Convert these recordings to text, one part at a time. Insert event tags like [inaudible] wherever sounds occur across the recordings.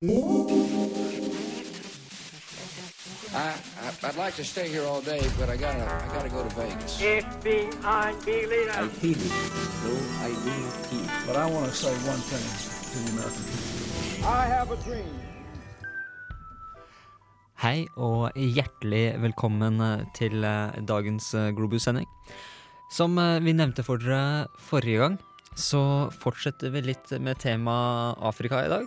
I, I I'd like to stay here all day, but I gotta I gotta go to Vegas. FBI Berliner. I hate it, though I not. But I want to say one thing to the American people. I have a dream. Hei og hjertelig velkommen eh, til eh, dagens eh, Globus-sending. Som vi nevnte for dere forrige gang, så fortsetter vi litt med tema Afrika i dag.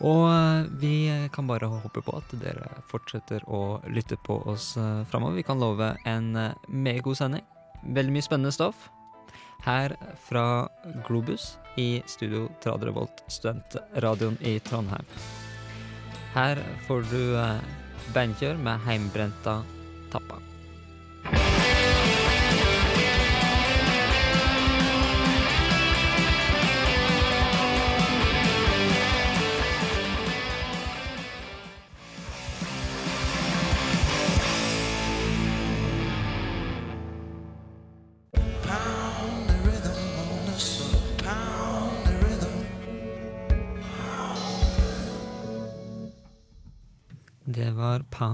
Og eh, vi kan bare håpe på at dere fortsetter å lytte på oss eh, framover. Vi kan love en eh, meget god sending. Veldig mye spennende stoff. Her fra Globus i studio Traderevolt, studentradioen i Trondheim. Her får du beinkjør med heimbrenta tappa.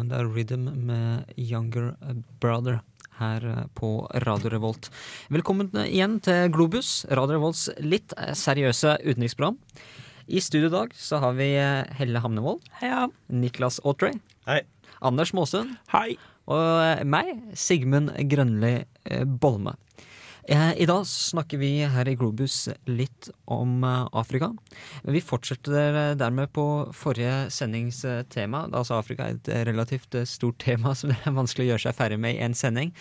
Pound a Rhythm med Younger Brother her eh, på Radio Revolt. Velkommen igjen til Globus, Radio Revolts litt eh, seriøse utenriksprogram. I studio i dag så har vi eh, Helle Hamnevold, Heia. Niklas Autrey. Hei. Anders Måsund Hei. og eh, meg, Sigmund Grønli eh, Bolme. Eh, I dag snakker vi her i Globus litt om eh, Afrika. Men vi fortsetter eh, dermed på forrige sendingstema. Altså Afrika er et relativt stort tema [laughs] som det er vanskelig å gjøre seg ferdig med i en sending.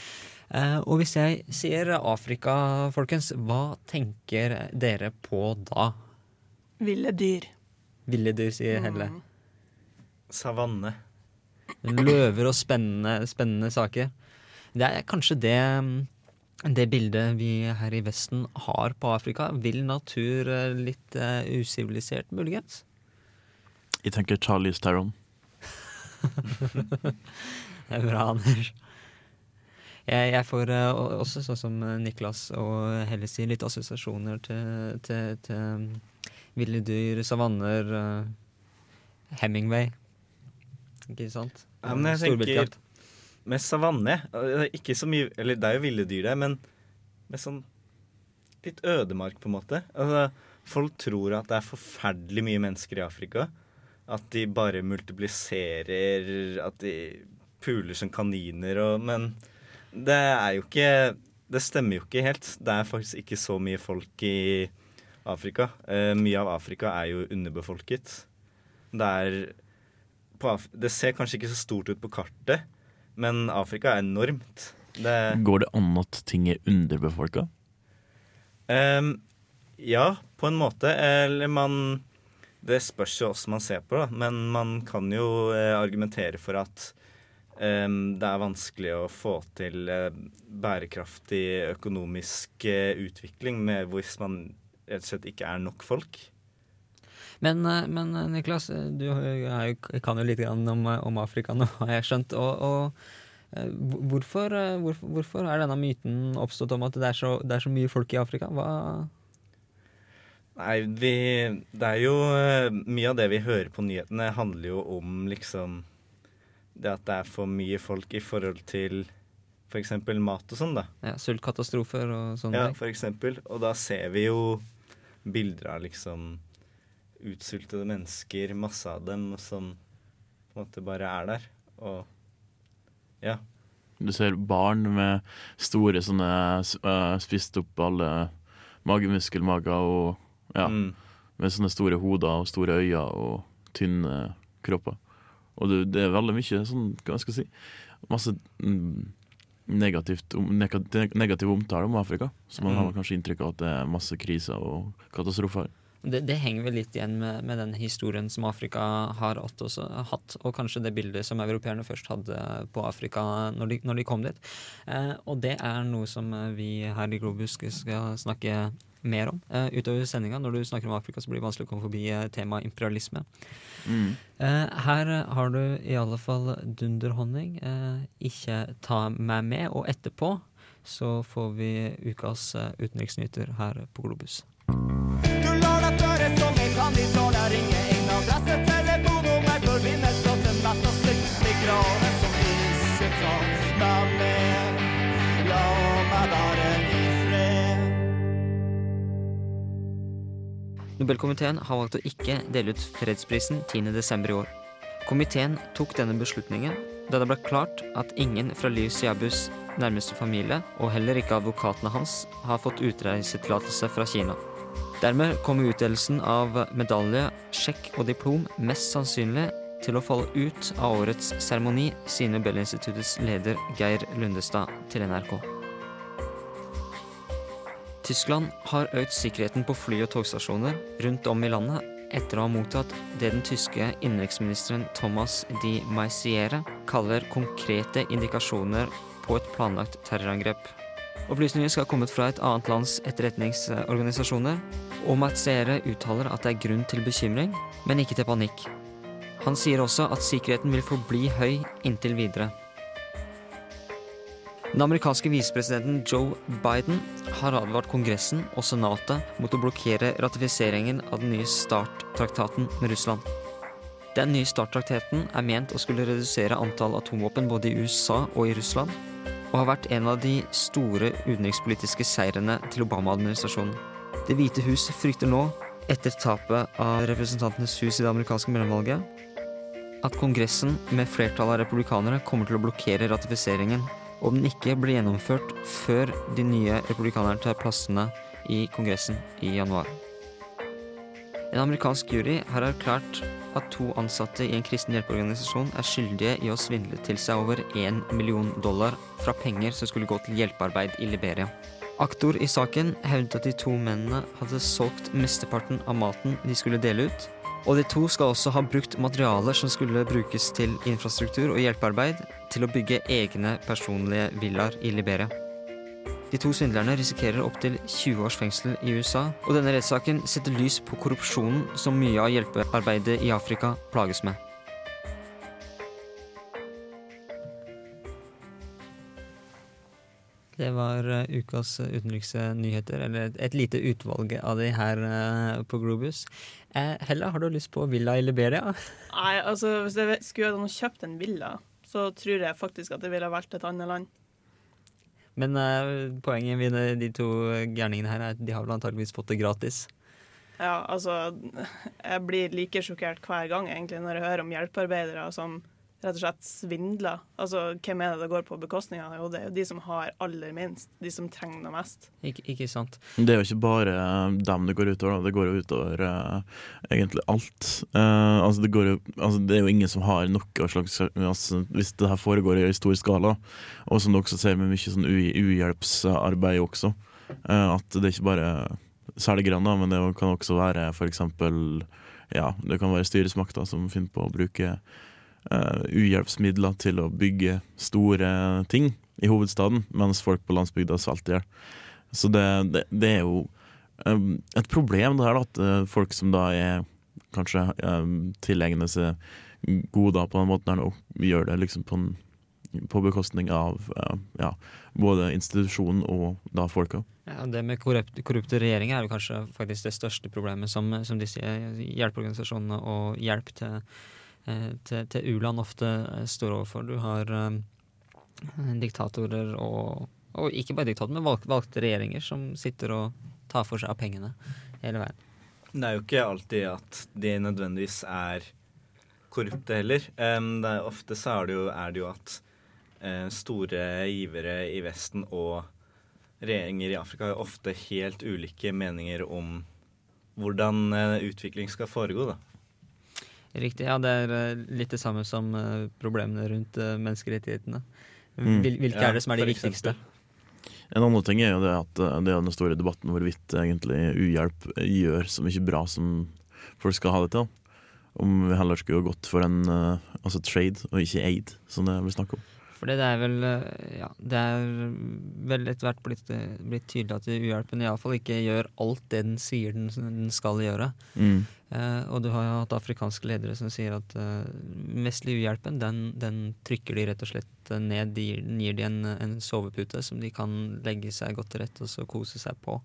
Eh, Og hvis jeg sier Afrika, folkens, hva tenker dere på da? Ville dyr. Ville dyr, sier Helle. Savanne. Løver og spennende, spennende saker. Det er kanskje det, det bildet vi her i Vesten har på Afrika. Vill natur, eh, litt uh, usivilisert, muligens. Jeg tenker Charlies Theron. [laughs] Det er bra, Anders. Jeg, jeg får uh, også, sånn som Niklas og Helle sier, litt assosiasjoner til, til, til um, ville dyr, savanner, uh, Hemingway. Ikke sant? Ja, men jeg tenker. Med savanne eh, Ikke så mye Eller det er jo ville dyr det, men med sånn litt ødemark, på en måte. Altså, folk tror at det er forferdelig mye mennesker i Afrika. At de bare multipliserer, at de puler som kaniner og Men det er jo ikke Det stemmer jo ikke helt. Det er faktisk ikke så mye folk i Afrika. Eh, mye av Afrika er jo underbefolket. Det er Det ser kanskje ikke så stort ut på kartet, men Afrika er enormt. Det Går det an at ting er underbefolka? Um, Ja, på en måte. Eller man Det spørs jo hvordan man ser på det, men man kan jo eh, argumentere for at um, det er vanskelig å få til eh, bærekraftig økonomisk eh, utvikling med hvis man rett og slett ikke er nok folk. Men, eh, men eh, Niklas, eh, du jo, kan jo litt om, om Afrika nå, [laughs] har jeg skjønt. Og, og hvorfor, hvorfor, hvorfor er denne myten oppstått om at det er så, det er så mye folk i Afrika? Hva Nei, vi Det er jo Mye av det vi hører på nyhetene, handler jo om liksom Det at det er for mye folk i forhold til f.eks. mat og sånn, da. ja, Sultkatastrofer og sånne Ja, f.eks. for. Og da ser vi jo bilder av liksom utsultede mennesker, masse av dem, som på en måte bare er der. Og ja. Du ser barn med store sånne øh, spist opp alle magemuskelmager og ja, Mm. med sånne store hoder og store øyne og tynne kropper. Og det, det er veldig mye sånn, hva skal jeg si, masse mm, negativt, om- negativ omtale om Afrika. Så man har Mm. kanskje inntrykk av at det er masse kriser og katastrofer. Det, det henger vel litt igjen med, med den historien som Afrika har hatt, og kanskje det bildet som europeerne først hadde på Afrika når de, når de kom dit. Eh, og det er noe som eh, vi her i Globus skal snakke mer om eh, utover sendinga. Når du snakker om Afrika, så blir det vanskelig å komme forbi eh, temaet imperialisme. Mm. Eh, her har du i alle fall dunderhonning. Eh, ikke ta meg med. Og etterpå så får vi ukas utenriksnyter utenriksnyheter her på Globus kan de tåle ringe inn og presse telefonnummer, forbindelse til mett og sykt, mikrone som ikke tar meg med. La meg være i fred. Nobelkomiteen har valgt å ikke dele ut fredsprisen 10.12. i år. Komiteen tok denne beslutningen da det ble klart at ingen fra Liv Siabus nærmeste familie, og heller ikke advokatene hans, har fått utreisetillatelse fra Kina. Dermed kommer utdelelsen av medalje, sjekk og diplom mest sannsynlig til å falle ut av årets seremoni, sier Nobelinstituttets leder Geir Lundestad til NRK. Tyskland har økt sikkerheten på fly- og togstasjoner rundt om i landet etter å ha mottatt det den tyske innenriksministeren Thomas de Maissiere kaller konkrete indikasjoner på et planlagt terrorangrep. Opplysninger skal ha kommet fra et annet lands etterretningsorganisasjoner, og Maiziere uttaler at det er grunn til bekymring, men ikke til panikk. Han sier også at sikkerheten vil forbli høy inntil videre. Den amerikanske visepresidenten Joe Biden har advart Kongressen og Senatet mot å blokkere ratifiseringen av den nye START-traktaten med Russland. Den nye START-traktaten er ment å skulle redusere antall atomvåpen både i USA og i Russland, og har vært en av de store utenrikspolitiske seirene til Obama-administrasjonen. Det hvite hus frykter nå, etter tapet av Representantenes hus i det amerikanske mellomvalget, at Kongressen med flertall av republikanere kommer til å blokkere ratifiseringen om den ikke blir gjennomført før de nye republikanerne tar plassene i Kongressen i januar. En amerikansk jury har erklært at to ansatte i en kristen hjelpeorganisasjon er skyldige i å svindle til seg over 1 million dollar fra penger som skulle gå til hjelpearbeid i Liberia. Aktor i saken hevdet at de to mennene hadde solgt mesteparten av maten de skulle dele ut, og de to skal også ha brukt materialer som skulle brukes til infrastruktur og hjelpearbeid, til å bygge egne personlige villaer i Liberia. De to svindlerne risikerer opptil 20 års fengsel i USA, og denne rettssaken setter lys på korrupsjonen som mye av hjelpearbeidet i Afrika plages med. Det var eh, ukas eh, utenriksnyheter, eller et, lite utvalg av de her eh, på Globus. Eh, Hella, har du lyst på villa i Liberia? Nei, altså Hvis jeg skulle ha kjøpt en villa, så tror jeg faktisk at jeg ville ha valgt et annet land. Men uh, poenget med de- to gærningene her er at de har vel antageligvis fått det gratis. Ja, altså Jeg blir like sjokkert hver gang egentlig når jeg hører om hjelpearbeidere som rett og slett svindler. Altså, Hvem er det det går på bekostning av? Jo, det er jo de som har aller minst. De som trenger det mest. Ik ikke sant? Det er jo ikke bare eh, dem det går utover, da. det går jo utover uh, egentlig alt. Uh, altså det, går jo, altså det er jo ingen som har noe slags altså Hvis det her foregår i stor skala, og som du også ser med mye sånn uhjelpsarbeid også, uh, at det er ikke bare selgerne, da, men det kan også være f.eks. Ja, det kan være styresmakter som finner på å bruke uhjelpsmidler til å bygge store ting i hovedstaden, mens folk på landsbygda svelter i hjel. Så det, det, det er jo um, et problem det her, da, at eh, folk som da er kanskje tilegner seg goder på den måten her nå, gjør det liksom på, en, på bekostning av eh, ja, både institusjonen og da folka. Ja, det med korrupt, korrupte regjeringer er jo kanskje faktisk det største problemet som, som disse hjelpeorganisasjonene og hjelp til, eh, til, til u-land ofte eh, står overfor. Du har eh, diktatorer og, og ikke bare diktatorer, men valg, valgte regjeringer som sitter og tar for seg av pengene hele veien. Det er jo ikke alltid at de nødvendigvis er korrupte heller. Um, er, ofte så er det jo, er det jo at uh, store givere i Vesten og regjeringer i Afrika har ofte helt ulike meninger om hvordan uh, utvikling skal foregå. da. Riktig, ja. Det er eh, litt det samme som eh, problemene rundt eh, menneskerettighetene. Mm. Hvil, hvilke Ja, er det som er de viktigste? En annen ting er jo det at det er den store debatten hvorvidt egentlig uhjelp gjør så mye bra som folk skal ha det til. Om vi heller skulle gått for en altså trade og ikke aid, som det blir snakk om. For det er vel eh, Ja, det er vel etter hvert blitt, eh, blitt tydelig at uhjelpen iallfall ikke gjør alt det den sier den, den skal gjøre. Mm. Eh, og du har jo hatt afrikanske ledere som sier at uh, vestlig uhjelpen, den, den trykker de rett og slett eh, ned. De gir, den gir de en, en sovepute som de kan legge seg godt til rette og så kose seg på.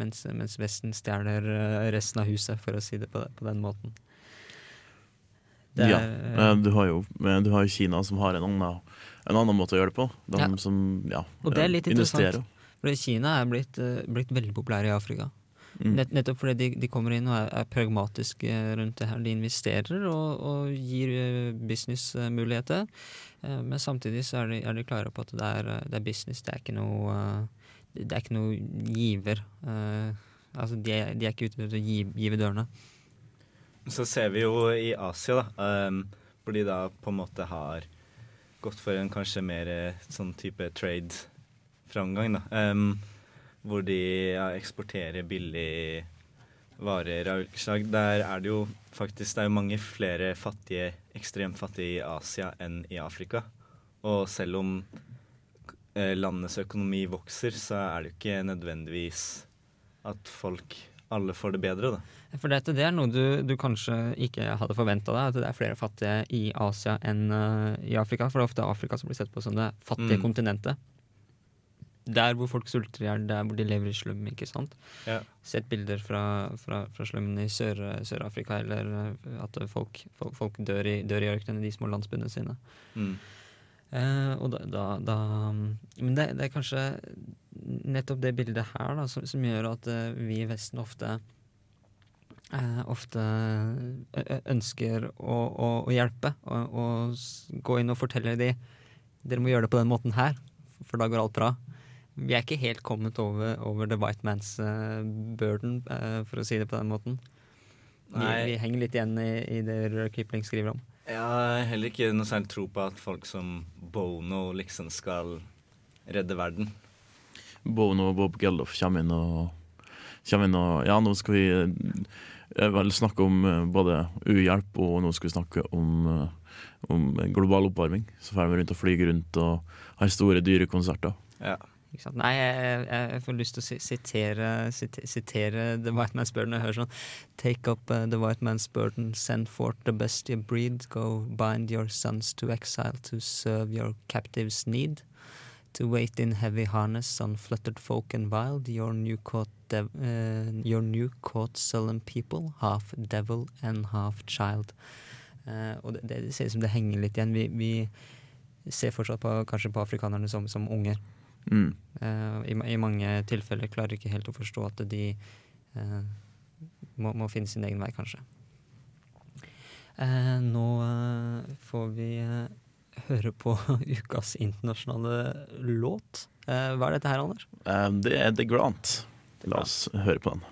Mens, mens Vesten stjeler eh, resten av huset, for å si det på, på den måten. Det ja. er, eh, Du har, jo, eh, du har jo Kina som har en annen, en annen måte å gjøre det på. De Ja. som ja, Og det er litt investerer. interessant. For Kina er blitt, eh, blitt veldig populær i Afrika. Mm. Nett, nettopp fordi de, de kommer inn og er, er pragmatiske rundt det her. De investerer og, og gir eh, businessmuligheter. Eh, Men samtidig så er de, er de klare på at det er, det er business, det er ikke noe Det er ikke noe giver. Eh, Altså, de de er ikke ute etter å gi, give dørene. Så ser vi jo i Asia, da, um, hvor de da på en måte har gått for en kanskje mer eh, sånn type trade-framgang, da. Um, hvor de ja, eksporterer billig varer av ulike slag. Der er det jo faktisk det er jo mange flere fattige, ekstremt fattige i Asia enn i Afrika. Og selv om eh, landets økonomi vokser, så er det jo ikke nødvendigvis at folk alle får det bedre, da. For dette, det er noe du, du kanskje ikke hadde forventa deg, at det er flere fattige i Asia enn uh, i Afrika. For det er ofte Afrika som blir sett på som det fattige Mm. kontinentet. Der hvor folk sulter i hjel, der hvor de lever i slum, ikke sant. Ja. Sett bilder fra, fra, fra slummen i Sør- Sør-Afrika, eller eh, at folk, folk, folk dør, i, dør i ørkenen i de små landsbyene sine. Mm. Eh, og da, da, da Men det, det er kanskje nettopp det bildet her da, som, som gjør at eh, vi i Vesten ofte eh, Ofte ønsker å, å, å hjelpe og, og gå inn og fortelle de dere må gjøre det på den måten her, for da går alt bra. Vi er ikke helt kommet over, over the white man's burden, for å si det på den måten. Vi, vi henger litt igjen i, i det Kipling skriver om. Jeg har heller ikke noe særlig tro på at folk som Bono liksom skal redde verden. Bono og Bob Geldof kommer inn og, kommer inn og Ja, nå skal vi eh, vel snakke om eh, både uhjelp, og nå skal vi snakke om, eh, om global oppvarming. Så får vi rundt og flyge rundt og har store, dyre konserter. Ja. Nei, jeg, jeg, får lyst til å sitere, sitere, The White Man's Burden. Jeg hører sånn Take up uh, the white man's burden, send forth the best you breed, go bind your sons to exile to serve your captives' need. To wait in heavy harness on fluttered folk and wild, your new caught, uh, your new caught sullen people, half devil and half child. Uh, og det, det ser ut som det henger litt igjen. Vi, vi ser fortsatt på, kanskje på afrikanerne som, som unger. Mm. Uh, i, I mange tilfeller klarer ikke helt å forstå at de uh, må, må finne sin egen vei, kanskje. Uh, nå får vi høre på [laughs] ukas internasjonale låt. Eh, hva er dette her, Anders? Det er The Grant. La oss høre på den.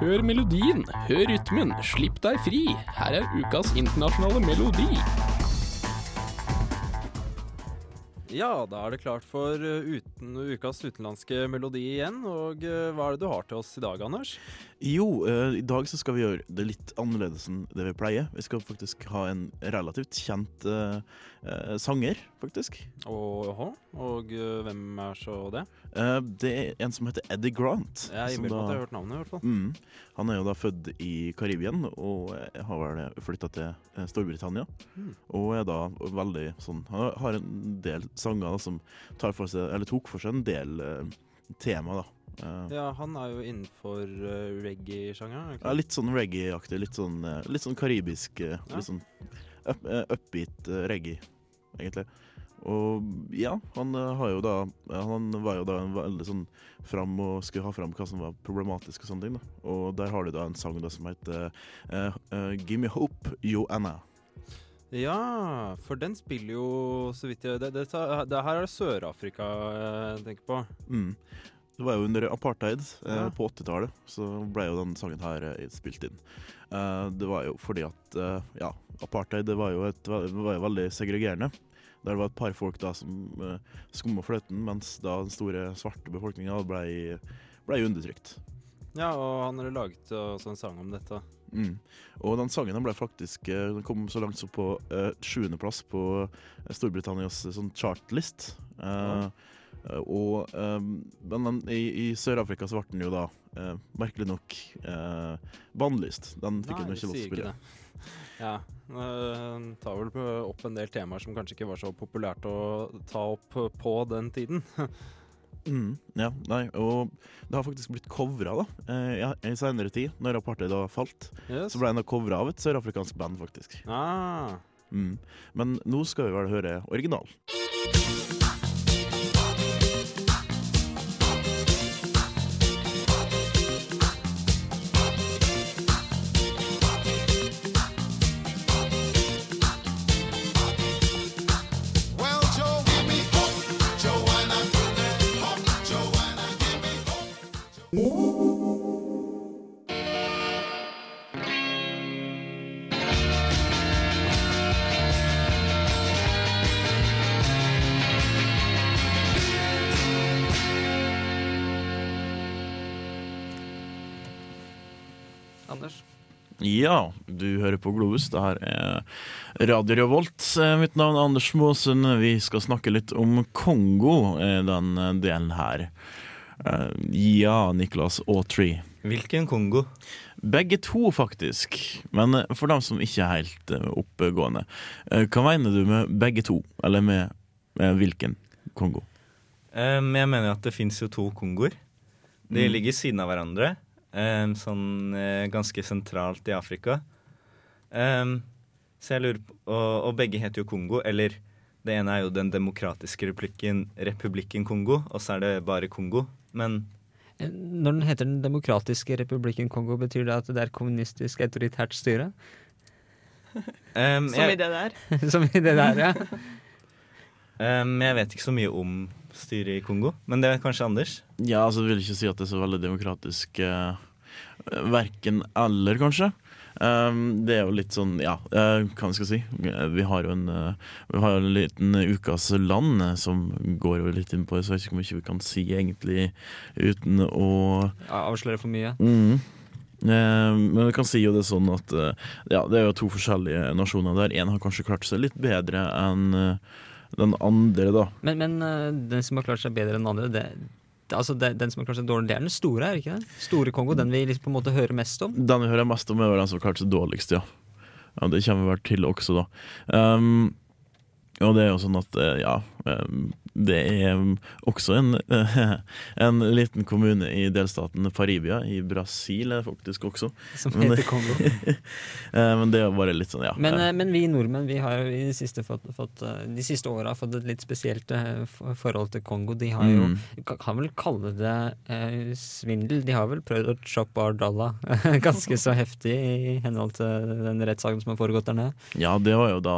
Hør melodien, hør rytmen, slipp deg fri. Her er ukas internasjonale melodi. Ja, da er det klart for uh, uten, ukas utenlandske melodi igjen. Og uh, hva er det du har til oss i dag, Anders? Jo, eh, i dag så skal vi gjøre det litt annerledes enn det vi pleier. Vi skal faktisk ha en relativt kjent uh, uh, sanger, faktisk. Jaha, og uh, hvem er så det? Uh, det er en som heter Eddie Grant. Jeg er meg da- at jeg har hørt navnet, i hvert fall. Mm. Han er jo da født i Karibien og eh, har vel flytta til Storbritannia. Mm. Og er da veldig sånn Han har- en del sanger da, som tar for seg, eller tok for seg en del uh, tema, da. Uh, Ja, han er jo innenfor uh, reggae-sjangeren. er ja, litt sånn reggae-aktig. Litt sånn, litt sånn karibisk. Ja. Litt sånn up, upbeat reggae, egentlig. Og ja, han eh, har jo da Han var jo da en veldig sånn fram og skulle ha fram hva som var problematisk og sånne ting. da Og der har du da en sang da som heter uh, uh, Give Me Hope, Joanna. Ja, for den spiller jo så vidt jeg Det, det, det her er det Sør-Afrika jeg tenker på. Mm. Det var jo under apartheid eh, Ja. på 80-tallet, så ble jo den sangen her eh, spilt inn. Eh, det var jo fordi at eh, ja, apartheid det var jo, et, var jo veldig segregerende. Der det var et par folk da som uh, skumma fløten, mens da den store svarte befolkninga ble, ble undertrykt. Ja, og han har laget også en sang om dette. Mm. Og den sangen den ble faktisk eh, Den kom så langt som på uh, sjuendeplass på eh, Storbritannias eh, sånn chartlist. Uh, ja. og eh, Men den, i, i Sør-Afrika så ble den jo da uh, merkelig nok uh, bannlyst. Den fikk Nei, den jo ikke lov til å spille. det. Ja, øh, tar vel opp en del temaer som kanskje ikke var så populært å ta opp på den tiden. [laughs] Mm, ja, nei, og det har faktisk blitt covra da, eh, ja, i senere tid, når apartheid da falt. Yes. Så ble den covra av et sørafrikansk band, faktisk. Ah, Mm. Men nå skal vi vel høre original. Ja, du hører på Globus. Det her er Radio Revolt. Eh, Mitt navn er Anders Måsen. Vi skal snakke litt om Kongo, eh, den delen her. Eh, Ja, Niklas Autry. Hvilken Kongo? Begge to, faktisk. Men for dem som ikke er helt oppegående. Hva mener du med begge to? Eller med med hvilken Kongo? Jeg mener at det fins jo to Kongoer. De Mm. ligger siden av hverandre, sånn eh, ganske sentralt i Afrika. Um, så jeg lurer på og, og begge heter jo Kongo, eller det ene er jo Den demokratiske republikken, republikken Kongo, og så er det bare Kongo. Men Eh, Når den heter Den demokratiske republikken Kongo, betyr det at det er kommunistisk autoritært styre? um, Som i det der. [laughs] Som i det der, ja. um, jeg vet ikke så mye om styret i Kongo, men det er kanskje Anders? Ja, altså vil ikke si at det er så veldig demokratisk eh, Verken eller, kanskje. Um, det er jo litt sånn, ja, uh, hva skal jeg si. Vi har jo en, uh, vi har en liten ukas land uh, som går jo litt inn på det, så jeg vet ikke hvor mye vi kan si egentlig uten å avsløre for mye. Mm. Men vi kan si jo det sånn at ja, det er jo to forskjellige nasjoner der. Én har kanskje klart seg litt bedre enn den andre, da. Men, men eh, den som har klart seg bedre enn den andre, det, altså det, den som har klart seg dårlig, det er den store, er ikke det? Store Kongo, den vi liksom på en måte hører mest om. Den vi hører mest om, er den som har klart seg dårligst, ja. ja. Det kommer vel til også, da. Um, og det er jo sånn at, eh, ja um, Det er um, også en, [laughs] en liten kommune i delstaten Paribia, i Brasil faktisk også. Som Men- heter Kongo. [laughs] Eh, Men det er bare litt sånn, ja. Men, eh, men vi nordmenn vi har jo i de siste, fått, fått, eh, de siste åra fått et litt spesielt forhold til Kongo. De har jo, Mm. kan vel kalle det eh, svindel. De har vel prøvd å choppe our dollar [laughs] ganske så heftig i henhold til den rettssaken som har foregått der nede. Ja, det var jo da,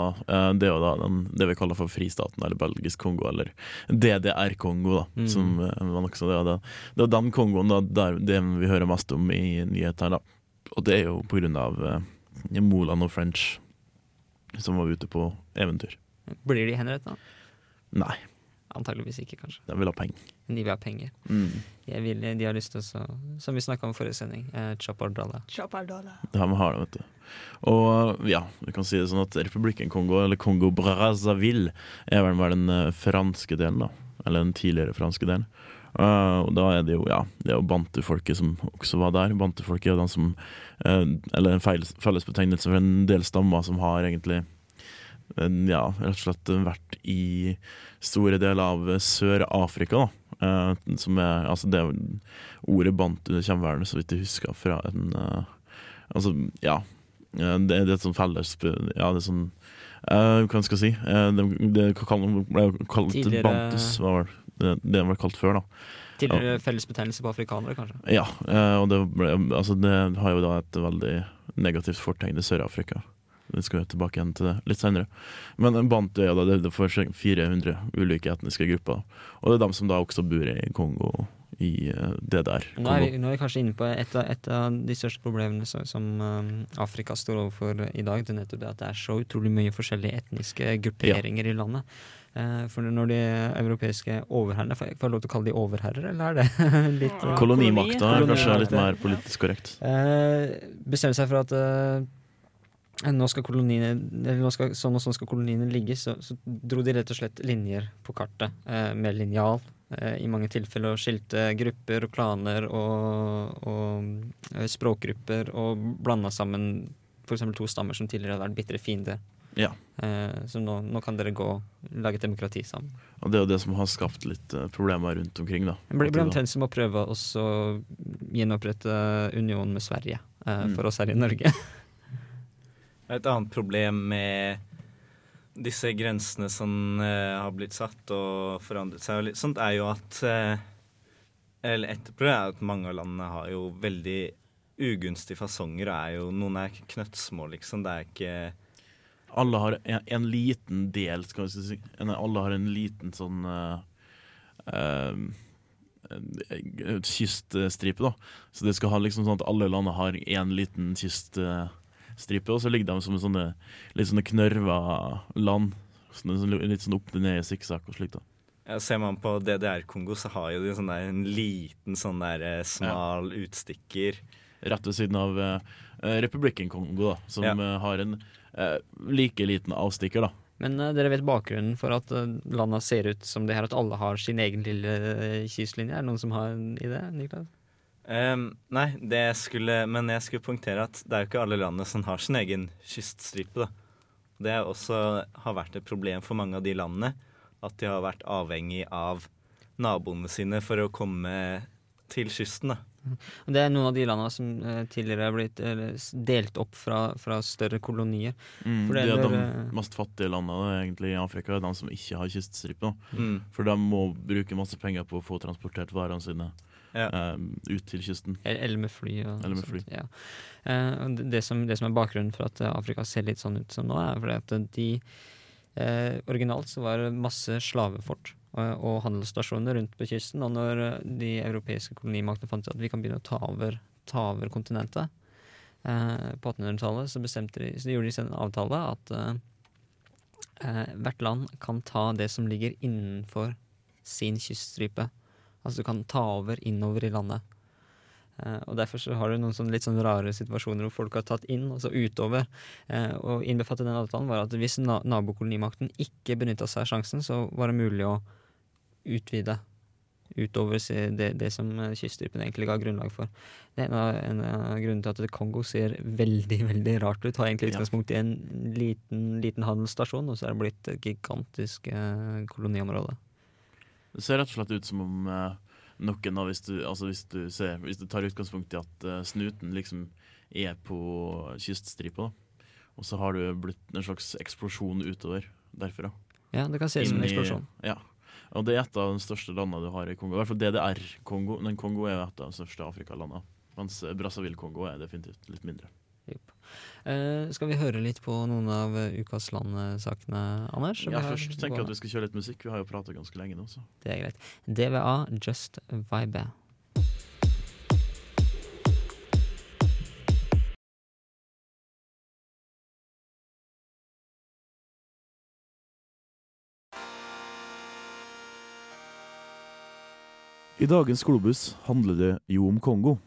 det, var da den, det vi kaller for Fristaten, eller Belgisk Kongo, eller DDR-Kongo, da. Mm. Som man også, det, var det, var den Kongoen da, der, det vi hører mest om i nyhetene. da. Og det er jo på grunn av eh, Moland og French, som var ute på eventyr. Blir de henrettet? Nei, Antageligvis ikke, kanskje. de vil ha penger. De vil ha penger. Mm. Jeg vil, de har lyst til å, som vi snakka om i forrige sending, eh, dollar. Chappardala. Ja, vi har det, vet du. Og ja, vi kan si det sånn at Republikken Kongo, eller Kongo Brazzaville, er vel den eh, franske delen, da. Eller den tidligere franske delen. Uh, og da er det jo, ja, det er jo bantefolket som også var der. Bantefolket er den som uh, Eller en feil, fellesbetegnelse for en del stammer som har egentlig ja, rett og slett vært i store deler av Sør-Afrika, da. Uh, som er Altså, det Ordet bantu under kommer vel, så vidt jeg husker, fra en uh, Altså, ja. Eh, Det, det er et sånt felles Ja, det er sånn uh, Hva skal jeg si? Det, det ble kalt Tidligere- bantus, var vel det, det ble kalt før, da. Tidligere fellesbetegnelse på afrikanere, kanskje. Ja, og det, ble, altså det har jo da et veldig negativt fortegn i Sør-Afrika. Vi skal tilbake igjen til det litt senere. Men en ja, er da er for 400 ulike etniske grupper. Og det er dem som da også bor i Kongo, i eh, det der. Nå er, vi, nå er vi kanskje inne på et av, et av de største problemene som, som um, Afrika står overfor i dag. Det er nettopp det at det er så utrolig mye forskjellige etniske grupperinger i landet. Eh, for når de europeiske overherrene Får jeg lov til å kalle de overherrer, eller er det [laughs] litt eh, Kolonimakta er kanskje litt mer politisk korrekt. eh, Bestemmer seg for at eh, nå skal koloniene skal, Sånn og sånn skal koloniene ligge, så, så dro de rett og slett linjer på kartet eh, med linjal. eh, I mange tilfeller og skilte grupper og klaner og, og eh, språkgrupper og blanda sammen f.eks. to stammer som tidligere hadde vært bitre fiender. Ja. Eh, så nå, nå kan dere gå og lage et demokrati sammen. Og det er jo det som har skapt litt uh, problemer rundt omkring, da. Det blir, omtrent som å prøve å så gjenopprette unionen med Sverige eh, Mm. for oss her i Norge. [laughs] Et annet problem med disse grensene som uh, har blitt satt og forandret seg, og litt sånt, er jo at uh, Eller et problem er at mange av landene har jo veldig ugunstige fasonger. og Er jo, noen er knøttsmå, liksom. Det er ikke alle har en, en liten del, skal vi si. Alle har en liten sånn uh, kyststripe, da. Så det skal ha liksom sånn at alle landene har én liten kyststripe, og så ligger de som sånne litt sånne knørva land. Sånne, sånn, litt sånn opp ned i sikksakk og slikt. da. ja, Ser man på DDR-Kongo, så har jo de sånn der, en liten sånn der smal smal utstikker. Rett ved siden av eh, eh, Republikken Kongo, da, som Ja. uh, har en uh, like liten avstikker, da. Men eh, dere vet bakgrunnen for at uh, landa ser ut som det her, at alle har sin egen lille eh, kystlinje? Er det noen som har en idé? Niklas? Ehm, nei, det skulle, men jeg skulle poengtere at det er jo ikke alle landene som har sin egen kyststripe. da. Det har også har vært et problem for mange av de landene. At de har vært avhengig av naboene sine for å komme til kysten. da. Og Det er noen av de landene som eh, tidligere har blitt delt opp fra, fra større kolonier. Mm, For det de er de eh, mest fattige landene egentlig i Afrika, er de som ikke har kyststripe. Mm. For de må bruke masse penger på å få transportert varene sine Ja. eh, ut til kysten. Eller med fly. Og Eller med sånt, fly. Ja. Eh, det, som, det som er bakgrunnen for at eh, Afrika ser litt sånn ut som nå, er fordi at de eh, Originalt så var det masse slavefort og handelsstasjoner rundt på kysten. Og når de europeiske kolonimaktene fant ut at vi kan begynne å ta over, ta over kontinentet eh, på 1800-tallet, så, bestemte de, så gjorde de en avtale at eh, hvert land kan ta det som ligger innenfor sin kyststripe. Altså du kan ta over innover i landet. Eh, og Derfor så har du noen sånn litt sånn rare situasjoner hvor folk har tatt inn, og så utover. Eh, og innbefattet den avtalen var at hvis na nabokolonimakten ikke benytta seg av sjansen, så var det mulig å utvide utover det, det som kyststripen egentlig ga grunnlag for. Det er en av, en av grunnene til at Kongo ser veldig veldig rart ut. Har egentlig utgangspunkt i en liten, liten handelsstasjon, og så er det blitt et gigantisk eh, koloniområde. Det ser rett og slett ut som om eh, noen av hvis du, altså hvis du ser Hvis du tar utgangspunkt i at eh, snuten liksom er på kyststripa. Og så har du blitt en slags eksplosjon utover derfra. Ja, det kan se ut som en eksplosjon. Ja. Og det er et av de største landene du har i Kongo. I hvert fall DDR-Kongo. Men Kongo er et av de største Afrikalandene. Mens Brazzaville-Kongo er definitivt litt mindre. Eh, skal vi høre litt på noen av eh, ukas land-sakene, Anders? Ja, først tenker jeg at vi skal kjøre litt musikk. Vi har jo prata ganske lenge nå, så. Det er greit. DVA, Just Vibe. I dagens Globus handler det jo om Kongo.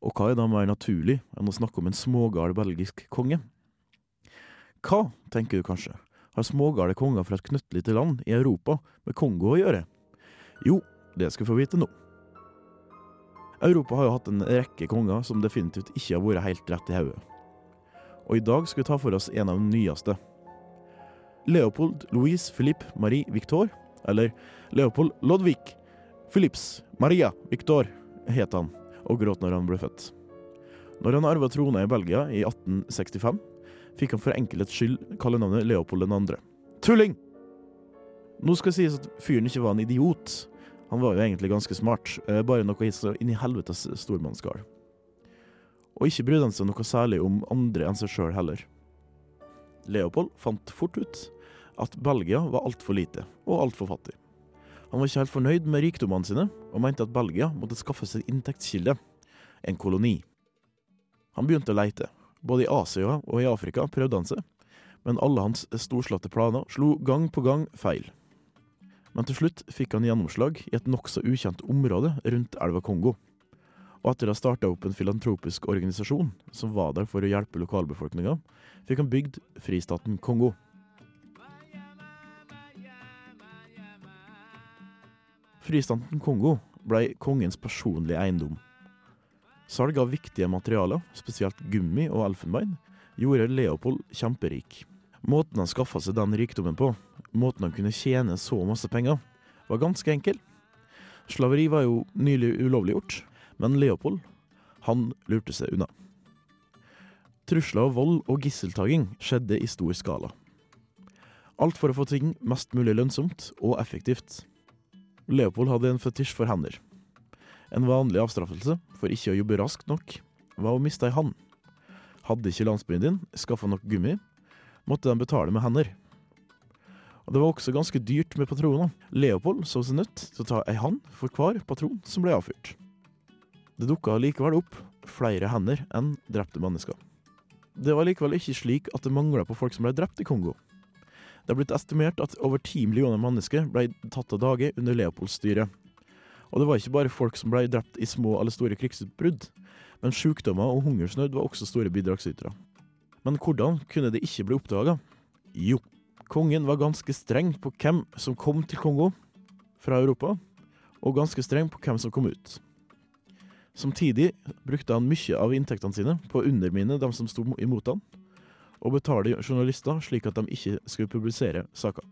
Og hva er da mer naturlig enn å snakke om en smågal belgisk konge? Hva, tenker du kanskje, har smågale konger fra et knøttlite land i Europa med Kongo å gjøre? Jo, det skal vi få vite nå. Europa har jo hatt en rekke konger som definitivt ikke har vært helt rett i hodet. Og i dag skal vi ta for oss en av de nyeste. Leopold Louise Philippe Marie Victor, eller Leopold Lodvig Philips Maria Victor het han, og gråt når han ble født. Når han arva trona i Belgia i 1865, fikk han for enkelhets skyld kallenavnet Leopold 2. Tulling! Nå skal sies at fyren ikke var en idiot. Han var jo egentlig ganske smart, eh, bare noe inn i helvetes stormannsgal. Og ikke brydde han seg noe særlig om andre enn seg sjøl heller. Leopold fant fort ut at Belgia var altfor lite og altfor fattig. Han var ikke helt fornøyd med rikdommene sine, og mente at Belgia måtte skaffe seg inntektskilde, en koloni. Han begynte å leite. Både i Asia og i Afrika prøvde han seg, men alle hans storslåtte planer slo gang på gang feil. Men til slutt fikk han gjennomslag i et nokså ukjent område rundt elva Kongo. Og etter å ha starta opp en filantropisk organisasjon som var der for å hjelpe lokalbefolkninga, fikk han bygd fristaten Kongo. Fristaten Kongo ble kongens personlige eiendom. Salg av viktige materialer, spesielt gummi og elfenbein, gjorde Leopold kjemperik. Måten han skaffa seg den rikdommen på, måten han kunne tjene så masse penger, var ganske enkel. Slaveri var jo nylig ulovliggjort, men Leopold, han lurte seg unna. Trusler av vold og gisseltaking skjedde i stor skala. Alt for å få ting mest mulig lønnsomt og effektivt. Leopold hadde en fetisj for hender. En vanlig avstraffelse for ikke å jobbe raskt nok var å miste ei hand. Hadde ikke landsbyen din skaffa nok gummi, måtte de betale med hender. Og Det var også ganske dyrt med patroner. Leopold så seg nødt til å ta ei hand for hver patron som ble avfyrt. Det dukka likevel opp flere hender enn drepte mennesker. Det var likevel ikke slik at det mangla på folk som ble drept i Kongo. Det er blitt estimert at over ti millioner mennesker ble tatt av dage under Leopolds styre. Og det var ikke bare folk som ble drept i små eller store krigsutbrudd, Men sykdommer og hungersnød var også store bidragsytere. Men hvordan kunne det ikke bli oppdaga? Jo, kongen var ganske streng på hvem som kom til Kongo fra Europa, og ganske streng på hvem som kom ut. Samtidig brukte han mye av inntektene sine på å undermine dem som sto imot han, og betale journalister slik at de ikke skulle publisere saker.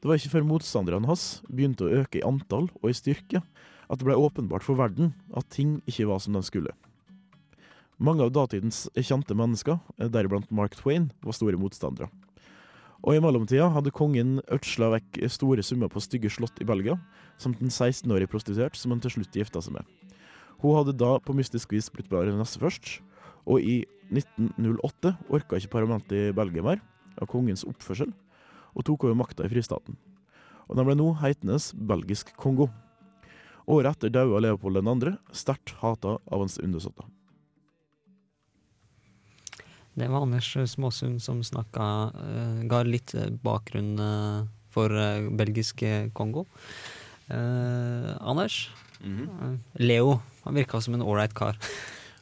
Det var ikke før motstanderne hans begynte å øke i antall og i styrke, at det ble åpenbart for verden at ting ikke var som de skulle. Mange av datidens kjente mennesker, deriblant Mark Twain, var store motstandere. Og i mellomtida hadde kongen ødsla vekk store summer på stygge slott i Belgia, samt en 16-årig prostituert som han til slutt gifta seg med. Hun hadde da på mystisk vis blitt baronesse først, og i 1908 orka ikke parlamentet i Belgia mer av kongens oppførsel, og tok over makta i fristaten. Og den ble nå heitende Belgisk Kongo. Året etter daua Leopold 2., sterkt hata av hans undersåtter. Det var Anders Småsund som snakka eh, Ga litt eh, bakgrunn eh, for belgisk Kongo. Eh, Anders? Mhm. Eh, Leo. Han virka som en ålreit kar.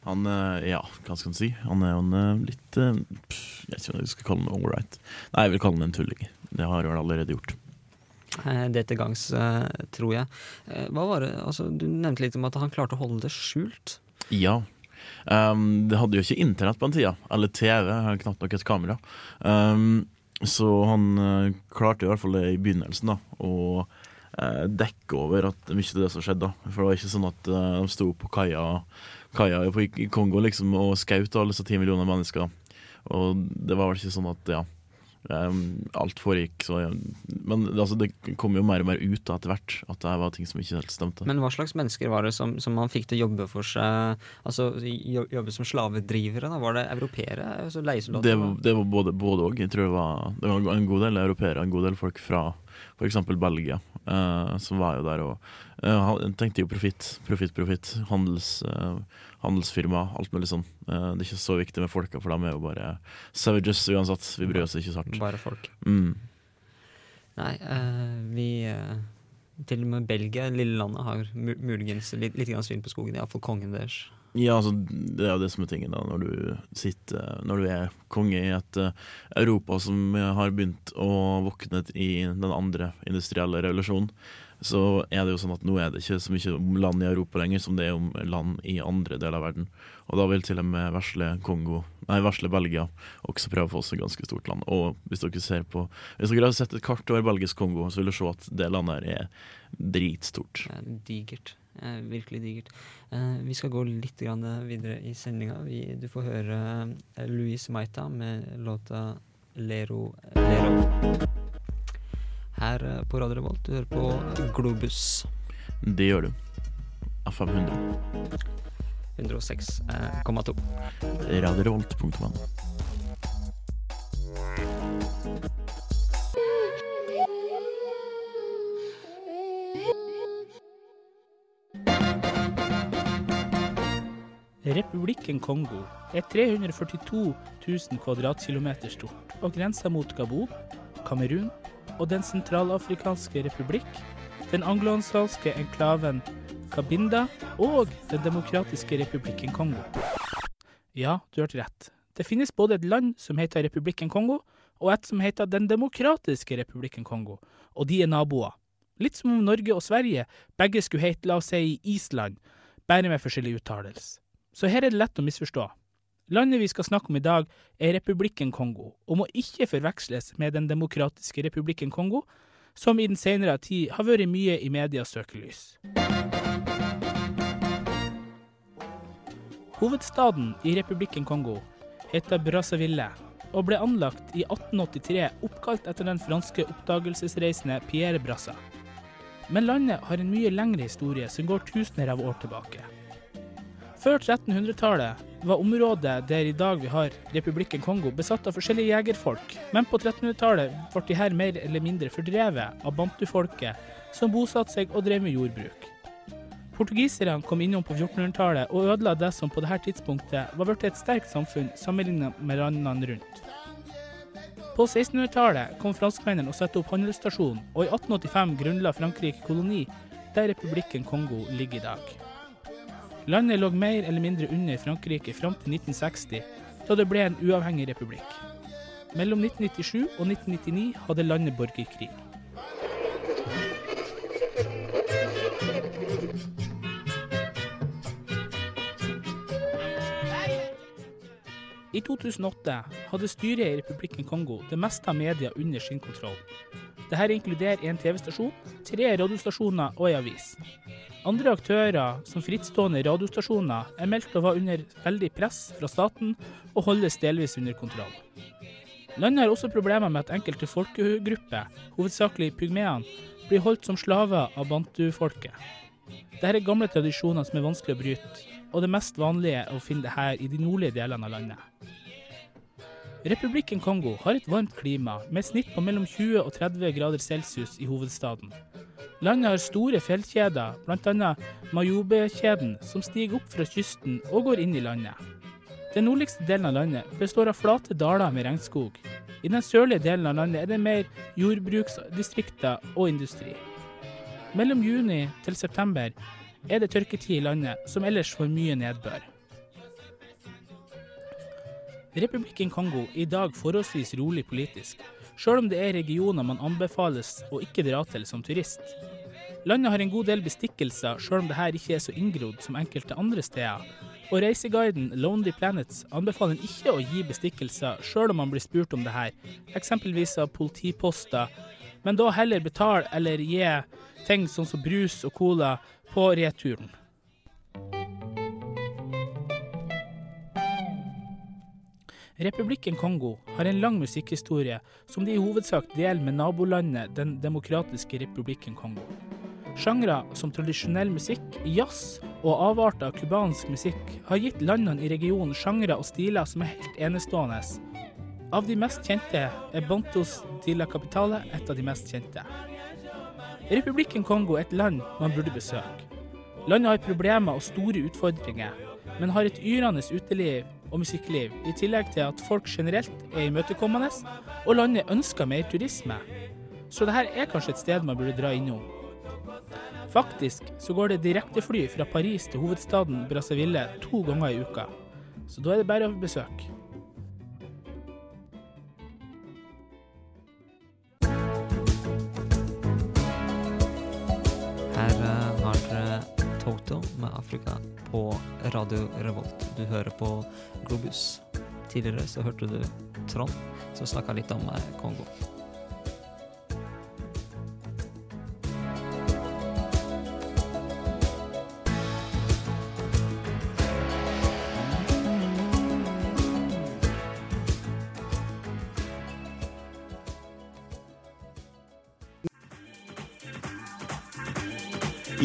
Han, eh, ja, hva skal en si? Han er jo en eh, litt eh, pff, Jeg vet ikke om jeg skal kalle ham ålreit. Nei, jeg vil kalle ham en tulling. Det har han allerede gjort. Det til gangs, tror jeg. Hva var det, altså, Du nevnte litt om at han klarte å holde det skjult. Ja. Um, det hadde jo ikke internett på den tida, eller TV, knapt nok et kamera. Um, så han eh, klarte i hvert fall det i begynnelsen, da, å dekke over at mye av det som skjedde. da. For det var ikke sånn at eh, de sto på kaia, kaia i Kongo liksom, og skjøt alle disse ti millioner mennesker. Og det var vel ikke sånn at ja, alt foregikk så ja. Men altså, det kom jo mer og mer ut da, etter hvert at det var ting som ikke helt stemte. Men hva slags mennesker var det som, som man fikk til å jobbe for seg? Altså jobbe som slavedrivere? da? Var det europeere? Altså leiesoldater? Det, det var både både og. Jeg tror det var, det var en god del europeere, en god del folk fra f.eks. Belgia, eh, som var jo der og han tenkte jo profitt, profitt, profitt. Handels, eh, handelsfirma, alt mulig sånn. Eh, det er ikke så viktig med folka, for de er jo bare savages uansett. Vi bryr oss ikke så hardt. Bare folk. Mm. Nei, eh, vi eh, Til og med Belgia, lille landet, har muligens litt, litt svin på skogen. Iallfall kongen deres. Ja, altså, det er jo det som er tingen da, når du sitter Når du er konge i et eh, Europa som har begynt å våkne i den andre industrielle revolusjonen, så er det jo sånn at nå er det ikke så mye om land i Europa lenger som det er om land i andre deler av verden. Og da vil til og med vesle Kongo, nei, vesle Belgia også prøve å få seg et ganske stort land. Og hvis dere ser på Hvis dere har sett et kart over belgisk Kongo, så vil dere se at det landet her er dritstort. Det er digert. Eh, virkelig digert. Eh, vi skal gå litt grann videre i sendinga. Vi- Du får høre eh, Louise Maita med låta Lero Lero. Her på Radio Revolt. Du hører på Globus Det gjør du. FM 100. 106,2. Radiorevolt.no. Republikken Kongo er 342 000 kvadratkilometer stort og grenser mot Gabon, Kamerun og Den sentralafrikanske republikk, den angloansalske enklaven Kabinda og Den demokratiske republikken Kongo. Ja, du hørte rett. Det finnes både et land som heter Republikken Kongo, og et som heter Den demokratiske republikken Kongo, og de er naboer. Litt som om Norge og Sverige begge skulle hete, la oss si, Island, bare med forskjellig uttalelse. Så her er det lett å misforstå. Landet vi skal snakke om i dag, er Republikken Kongo, og må ikke forveksles med Den demokratiske republikken Kongo, som i den senere tid har vært mye i medias søkelys. Hovedstaden i Republikken Kongo heter Brazzaville, og ble anlagt i 1883 oppkalt etter den franske oppdagelsesreisende Pierre Brassa. Men landet har en mye lengre historie som går tusener av år tilbake. Før 1300-tallet var området der i dag vi har Republikken Kongo besatt av forskjellige jegerfolk, men på 1300-tallet ble de her mer eller mindre fordrevet av bantufolket som bosatte seg og drev med jordbruk. Portugiserne kom innom på 1400-tallet og ødela det som på dette tidspunktet var blitt et sterkt samfunn sammenlignet med landene rundt. På 1600-tallet kom franskmennene og satte opp handelsstasjonen, og i 1885 grunnla Frankrike koloni der Republikken Kongo ligger i dag. Landet lå mer eller mindre under Frankrike fram til 1960, da det ble en uavhengig republikk. Mellom 1997 og 1999 hadde landet borgerkrig. I 2008 hadde styret i Republikken Kongo det meste av media under sin kontroll. Dette inkluderer en TV-stasjon, tre radiostasjoner og en avis. Andre aktører, som frittstående radiostasjoner, er meldt å være under veldig press fra staten og holdes delvis under kontroll. Landet har også problemer med at enkelte folkegrupper, hovedsakelig pygmeene, blir holdt som slaver av bantufolket. Dette er gamle tradisjoner som er vanskelig å bryte, og det mest vanlige er å finne det her i de nordlige delene av landet. Republikken Kongo har et varmt klima, med snitt på mellom 20 og 30 grader celsius i hovedstaden. Landet har store fjellkjeder, bl.a. Mayobe-kjeden, som stiger opp fra kysten og går inn i landet. Den nordligste delen av landet består av flate daler med regnskog. I den sørlige delen av landet er det mer jordbruksdistrikter og industri. Mellom juni til september er det tørketid i landet, som ellers får mye nedbør. Republikken Kongo i dag forholdsvis rolig politisk, sjøl om det er regioner man anbefales å ikke dra til som turist. Landet har en god del bestikkelser, sjøl om det her ikke er så inngrodd som enkelte andre steder. Og reiseguiden Lonely Planets anbefaler ikke å gi bestikkelser, sjøl om man blir spurt om det her, eksempelvis av politiposter, men da heller betale eller gi ting sånn som brus og cola på returen. Republikken Kongo har en lang musikkhistorie som de i hovedsak deler med nabolandet Den demokratiske republikken Kongo. Sjangre som tradisjonell musikk, jazz og avarter av cubansk musikk har gitt landene i regionen sjangre og stiler som er helt enestående. Av de mest kjente er Bantos de la Capitale et av de mest kjente. Republikken Kongo er et land man burde besøke. Landet har problemer og store utfordringer, men har et yrende uteliv og musikkliv, i tillegg til at folk generelt er imøtekommende, og landet ønsker mer turisme. Så dette er kanskje et sted man burde dra innom. Faktisk så går det direktefly fra Paris til hovedstaden Brazzaville to ganger i uka, så da er det bare å besøke. Her har dere Toto med Afrika på Radio Revolt. Du hører på Globus. Tidligere så hørte du Trond, som snakka litt om eh, Kongo.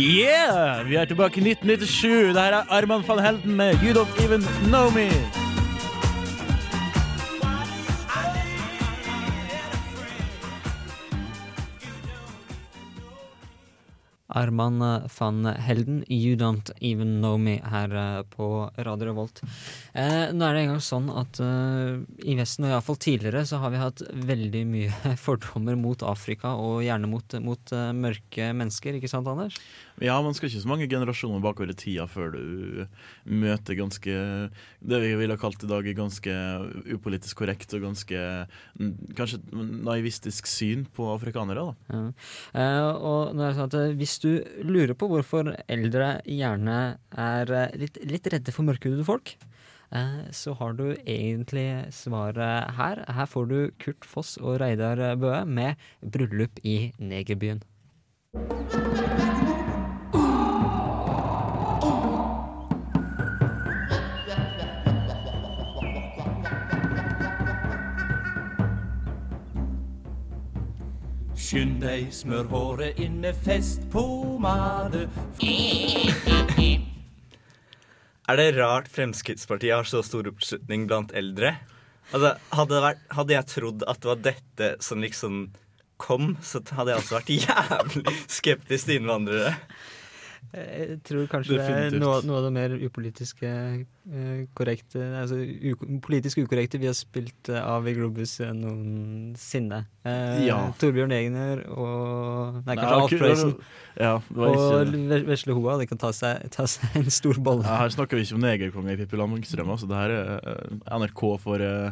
Yeah! Vi er tilbake i 1997. Det her er Arman van Helden med You Don't Even Know Me. Arman van Helden, You Don't Even Know Me, her eh, på Radio Revolt. Eh, nå er det engang sånn at eh, i Vesten, og iallfall tidligere, så har vi hatt veldig mye [laughs] fordommer mot Afrika, og gjerne mot, mot eh, mørke mennesker, ikke sant, Anders? Ja, man skal ikke så mange generasjoner bakover i tida før du møter ganske Det vi ville kalt i dag ganske upolitisk korrekt og ganske mm, kanskje naivistisk syn på afrikanere. da. Ja. Eh, og nå er det sånn at eh, Hvis du lurer på hvorfor eldre gjerne er eh, litt, litt redde for mørkhudede folk, så har du egentlig svaret her. Her får du Kurt Foss og Reidar Bøe med 'Bryllup i negerbyen'. Skynd deg, smør håret inn med festpomade. [laughs] Er det rart Fremskrittspartiet har så stor oppslutning blant eldre? Altså, hadde, vært, hadde jeg trodd at det var dette som liksom kom, så hadde jeg altså vært jævlig skeptisk til innvandrere. Jeg tror kanskje det er noe, noe av det mer upolitiske eh, korrekte Altså u, politisk ukorrekte vi har spilt eh, av i Globus eh, noensinne. Eh, Ja. Torbjørn Egner og Nei, kanskje Alf Prøysen. Ja, og Vesle Hoa. Det kan ta seg, ta seg en stor bolle. Ja, her snakker vi ikke om negerkonge i Pippi Langstrømpe. Altså, det her er eh, NRK for eh,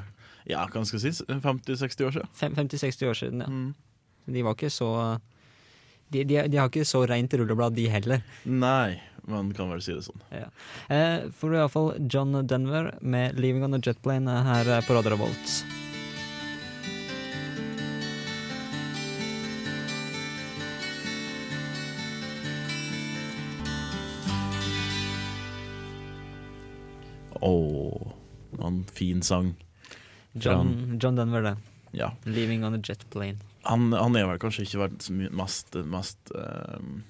ja, hva skal jeg si, 50-60 år siden. 50-60 år siden, ja. Mm. De var ikke så de, de, de har ikke så rent rulleblad, de heller. Nei, man kan vel si det sånn. Ja. Eh, for iallfall John Denver med 'Leaving on a Jet Plane' her eh, på Radio Revolt. Å, en fin sang. John, John Denver, det. Ja. 'Leaving on a Jet Plane'. Han, han er vel kanskje ikke mye mest, mest ehm,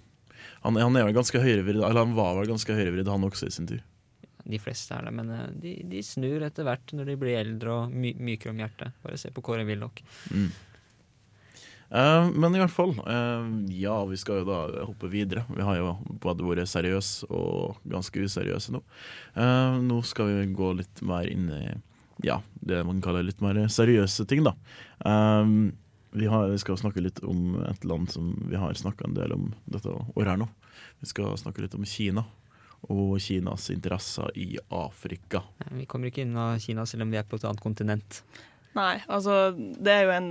han, han er vel ganske høyrevridd, eller han var vel ganske høyrevridd, han også, i sin tur. De fleste er det, men eh, de, de snur etter hvert når de blir eldre og my mykere om hjertet. Bare se på Kåre Willoch. Mm. Uh, men i hvert fall, uh, ja, vi skal jo da hoppe videre. Vi har jo både vært seriøse og ganske useriøse nå. Uh, nå skal vi gå litt mer inn i ja, det man kaller litt mer seriøse ting, da. Um, vi, har, vi skal snakke litt om et land som vi har snakka en del om dette året her nå. Vi skal snakke litt om Kina. Og Kinas interesser i Afrika. Vi kommer ikke unna Kina selv om vi er på et annet kontinent. Nei, altså det er jo en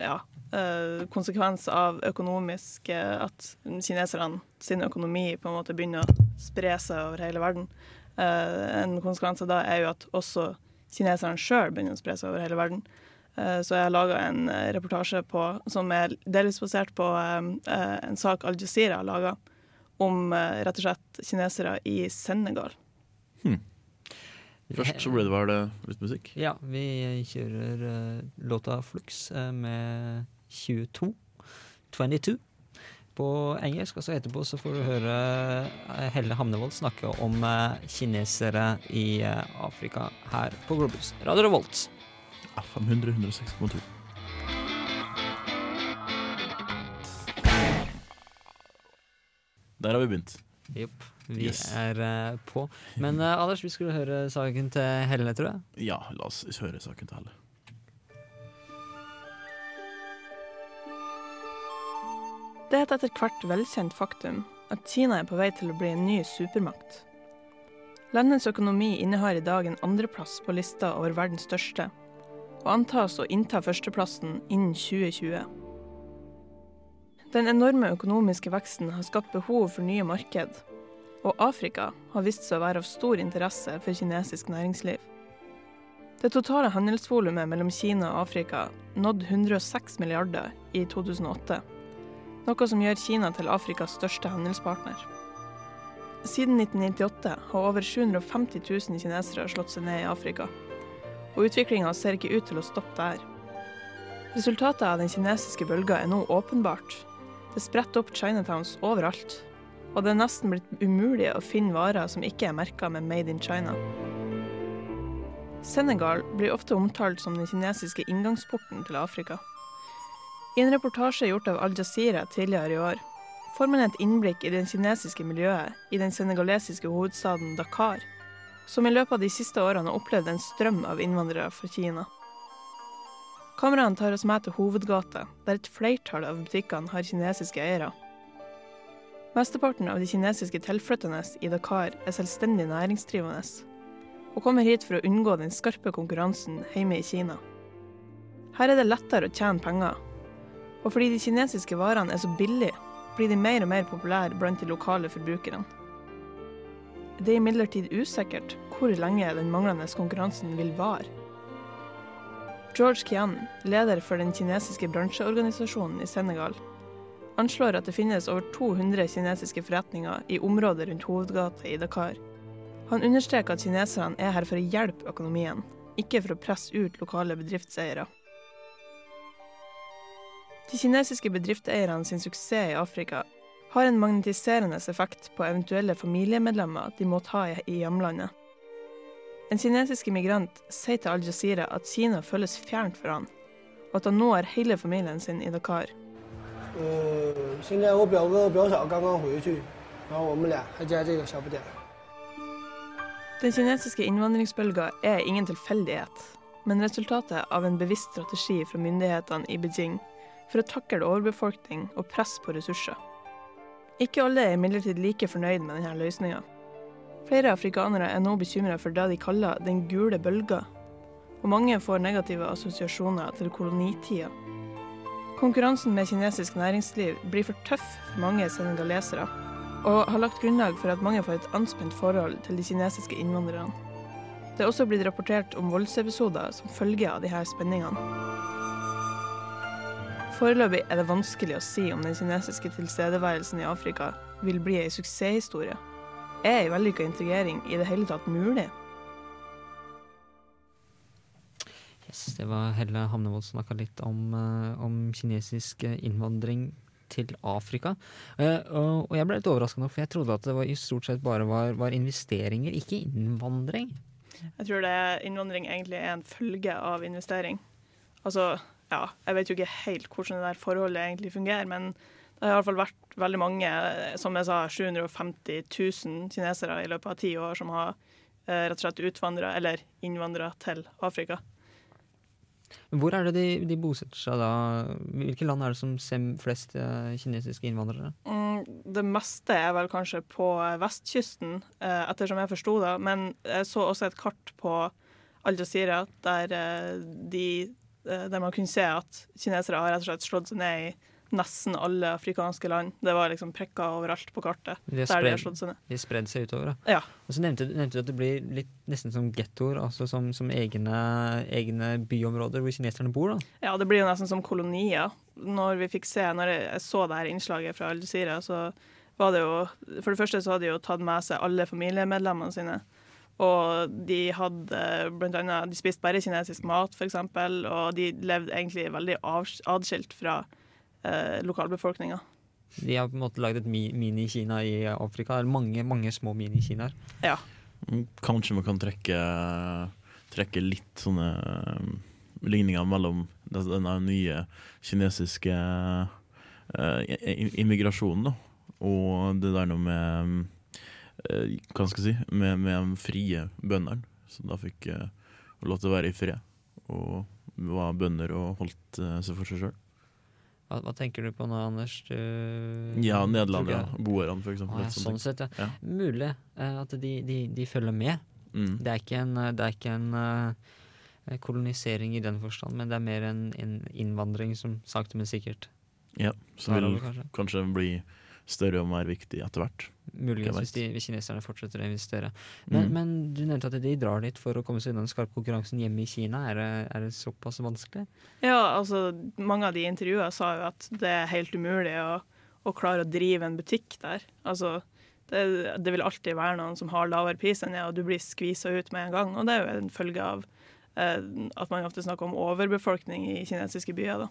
ja, eh, konsekvens av økonomisk eh, At kineserne sin økonomi på en måte begynner å spre seg over hele verden. Eh, en konsekvens av det er jo at også kineserne sjøl begynner å spre seg over hele verden. Eh, så jeg har laga en eh, reportasje på, som er delvis basert på eh, en sak Al Jazeera har laga om rett og slett kinesere i Senegal. Først så ble det vel litt musikk. Ja, vi kjører låta Flux med 22. 22. På engelsk, og så etterpå så får du høre eh, Helle Hamnevold snakke om eh, kinesere i eh, Afrika her på Globus. Radio Revolt. FM 100 106,2. Der har vi begynt. Jepp. Vi Yes. er på. Men Anders, vi skulle høre saken til Helle, tror jeg. Ja, la oss høre saken til Helle. Det er et etter hvert velkjent faktum at Kina er på vei til å bli en ny supermakt. Landets økonomi innehar i dag en andreplass på lista over verdens største, og antas å innta førsteplassen innen 2020. Den enorme økonomiske veksten har skapt behov for nye marked, og Afrika har vist seg å være av stor interesse for kinesisk næringsliv. Det totale handelsvolumet mellom Kina og Afrika nådde 106 milliarder i 2008 noe som gjør Kina til Afrikas største handelspartner. Siden 1998 har over 750 000 kinesere slått seg ned i Afrika, og utviklinga ser ikke ut til å stoppe der. Resultatet av den kinesiske bølga er nå åpenbart. Det spretter opp Chinatowns overalt, og det er nesten blitt umulig å finne varer som ikke er merka med Made in China. Senegal blir ofte omtalt som den kinesiske inngangsporten til Afrika. I en reportasje gjort av Al Jazeera tidligere i år får man et innblikk i det kinesiske miljøet i den senegalesiske hovedstaden Dakar, som i løpet av de siste årene har opplevd en strøm av innvandrere fra Kina. Kameraene tar oss med til hovedgata, der et flertall av butikkene har kinesiske eiere. Mesteparten av de kinesiske tilflyttende i Dakar er selvstendig næringsdrivende, og kommer hit for å unngå den skarpe konkurransen hjemme i Kina. Her er det lettere å tjene penger, og fordi de kinesiske varene er så billige, blir de mer og mer populære blant de lokale forbrukerne. Det er imidlertid usikkert hvor lenge den manglende konkurransen vil vare. George Kian, leder for den kinesiske bransjeorganisasjonen i Senegal, anslår at det finnes over 200 kinesiske forretninger i området rundt hovedgata i Dakar. Han understreker at kineserne er her for å hjelpe økonomien, ikke for å presse ut lokale bedriftseiere. De kinesiske bedriftseierne sin suksess i Afrika har en magnetiserende effekt på eventuelle familiemedlemmer de må ta i hjemlandet. En kinesisk immigrant sier til Al Jazeera at Kina føles fjernt for han, og at han nå har hele familien sin i Dakar. Den kinesiske innvandringsbølga er ingen tilfeldighet, men resultatet av en bevisst strategi fra myndighetene i Beijing for å takle overbefolkning og press på ressurser. Ikke alle er imidlertid like fornøyd med denne løsninga. Flere afrikanere er nå bekymra for det de kaller 'den gule bølga', og mange får negative assosiasjoner til kolonitida. Konkurransen med kinesisk næringsliv blir for tøff for mange senegalesere, og har lagt grunnlag for at mange får et anspent forhold til de kinesiske innvandrerne. Det er også blitt rapportert om voldsepisoder som følge av disse spenningene. Foreløpig er det vanskelig å si om den kinesiske tilstedeværelsen i Afrika vil bli ei suksesshistorie. Er ei vellykka integrering i det hele tatt mulig? Yes, det var Helle Hamnevold som snakka litt om, eh, om kinesisk eh, innvandring til Afrika. Eh, og, og jeg ble litt overraska nå, for jeg trodde at det var, i stort sett bare var, var investeringer, ikke innvandring. Jeg tror det innvandring egentlig er en følge av investering. Altså, ja, jeg vet jo ikke helt hvordan det der forholdet egentlig fungerer, men det har i hvert fall vært veldig mange, som jeg sa, 750 000 kinesere i løpet av ti år som har eh, rett og slett utvandra eller innvandra til Afrika. Hvor er det de, de bosetter seg da? Hvilke land er det som ser flest eh, kinesiske innvandrere? Mm, det meste er vel kanskje på vestkysten, eh, ettersom jeg forsto det. Men jeg så også et kart på Al Jazeera der, de, der man kunne se at kinesere har rett og slett slått seg ned i nesten alle afrikanske land. Det var liksom prikker overalt på kartet De der har de har spredd- slått seg ned. De har spredd seg utover, da. Ja. Og så nevnte, nevnte du at det blir litt nesten som gettoer, altså som, som egne, egne byområder hvor kineserne bor, da. Ja, det blir jo nesten som kolonier. Når vi fikk se, når jeg jeg så det her innslaget fra Al Jazeera, så var det jo For det første så hadde de jo tatt med seg alle familiemedlemmene sine. Og de hadde blant annet De spiste bare kinesisk mat, f.eks., og de levde egentlig veldig adskilt fra eh, lokalbefolkninga. De har på en måte lagd et mini-Kina i Afrika. Det er mange, mange små mini-Kinaer. Ja. Mm, Kanskje man kan trekke, trekke litt sånne um, ligninger mellom den- denne nye kinesiske eh, immigrasjonen da, og det der noe med eh, Hva skal jeg si Med, med de frie bøndene, som da fikk jeg lov til å være i fred. Og var bønder og holdt eh, seg for seg sjøl. Hva, hva tenker du på nå, Anders? Du, Ja, Nederlandere. Boerne, for eksempel. Å, ja, sånn ting. sett, ja. Ja. Mulig eh, at de, de, de følger med. Mm. Det er ikke en, eh, det er ikke en uh, kolonisering i den forstand, men det er mer en, en innvandring som sakte, men sikkert Ja, som vil kanskje. kanskje. bli større og mer viktig etter hvert. Muligens hvis, de, hvis kineserne fortsetter å investere. Men, Mm. men du nevnte at de drar dit for å komme seg unna den skarpe konkurransen hjemme i Kina. Er det, er det såpass vanskelig? Ja, altså mange av de intervjuene sa jo at det er helt umulig å, å klare å drive en butikk der. Altså, det, det vil alltid være noen som har lavere pris enn deg, og du blir skvisa ut med en gang. Og det er jo en følge av eh, at man ofte snakker om overbefolkning i kinesiske byer. da.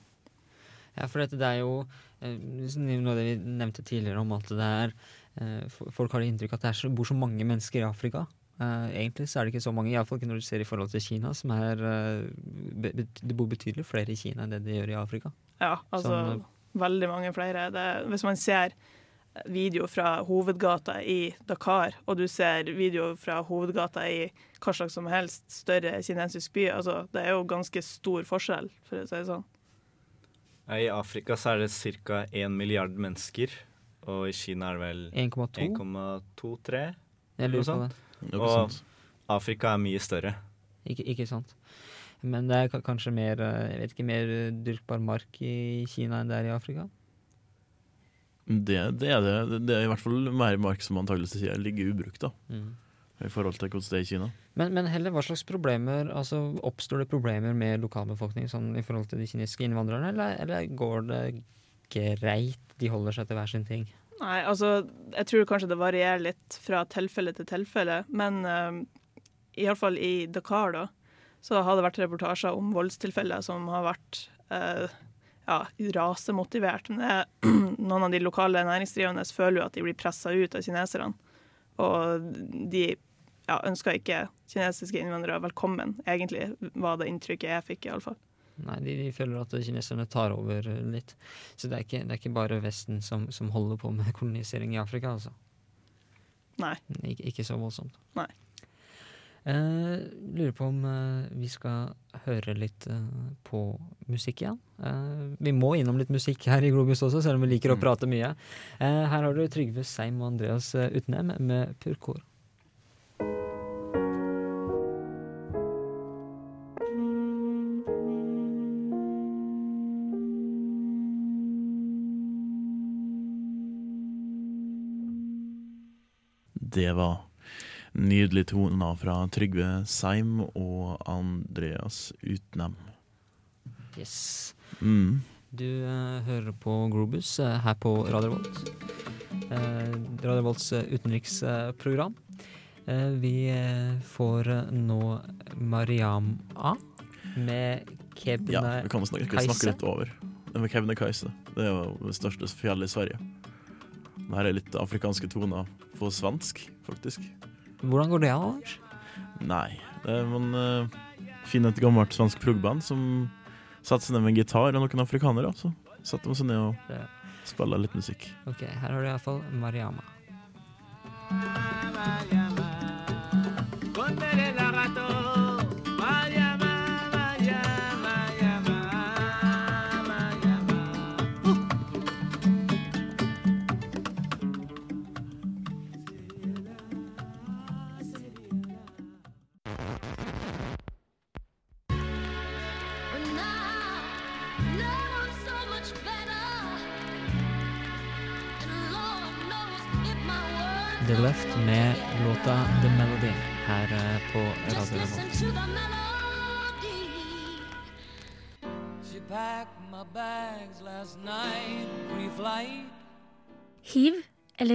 Ja, for dette det er jo noe av det vi nevnte tidligere om at det er eh, Folk har inntrykk av at det er bor så mange mennesker i Afrika. Eh, egentlig så er det ikke så mange, iallfall ikke når du ser i forhold til Kina, som er eh, Det bor betydelig flere i Kina enn det det gjør i Afrika. Ja, altså Som, veldig mange flere. Det, hvis man ser video fra hovedgata i Dakar, og du ser video fra hovedgata i hva slags som helst større kinesisk by, altså det er jo ganske stor forskjell, for å si det sånn. I Afrika så er det ca. 1 milliard mennesker, og i Kina er det vel 1,23? eller noe sånt. det. Og sånt. Afrika er mye større. Ikke, ikke sant. Men det er ka- kanskje mer eh, jeg vet ikke, mer dyrkbar mark i Kina enn det er i Afrika? Det, det er det. Det er i hvert fall mer mark som antakeligvis ligger ubrukt, da. Mm. I forhold til hvordan det er i Kina. Men, men heller, hva slags problemer altså Oppstår det problemer med lokalbefolkningen sånn, i forhold til de kinesiske innvandrerne, eller, eller går det greit? De holder seg til hver sin ting? Nei, altså, jeg tror kanskje det varierer litt fra tilfelle til tilfelle, men uh, iallfall i Dakar, da, så har det vært reportasjer om voldstilfeller som har vært uh, ja, rasemotivert. Men det, er- [clears throat] noen av de lokale næringsdrivende føler jo at de blir pressa ut av kineserne. Og de ja, ønsker ikke kinesiske innvandrere velkommen, egentlig, var det inntrykket jeg fikk, iallfall. Nei, de, de føler at kineserne tar over litt. Så det er ikke, det er ikke bare Vesten som, som holder på med kolonisering i Afrika, altså. Nei. Ikke, ikke så voldsomt. Nei. Eh, lurer på om eh, vi skal høre litt eh, på musikk igjen. Eh, vi må innom litt musikk her i Globus også, selv om vi liker å Mm. prate mye. Eh, her har du Trygve Seim og Andreas eh, Utnem med Purkor. Det var nydelige toner fra Trygve Seim og Andreas Utnem. Yes. Mm. Du eh, hører på Globus eh, her på Radio Volt. Eh, Radio Volts eh, utenriksprogram. Eh, vi eh, får nå Mariam A med Ja, Kebne vi kan snakke, kan snakke litt over. Det med Kebnekaise. Det er jo det største fjellet i Sverige. Her er litt afrikanske toner på svensk, faktisk. Hvordan går det an, Anders? Nei, det er, man uh, finner et gammelt svensk prog-band som satte seg ned med en gitar og noen afrikanere. Så satte de seg ned og spiller litt musikk. Ok, her har du iallfall Mariama. The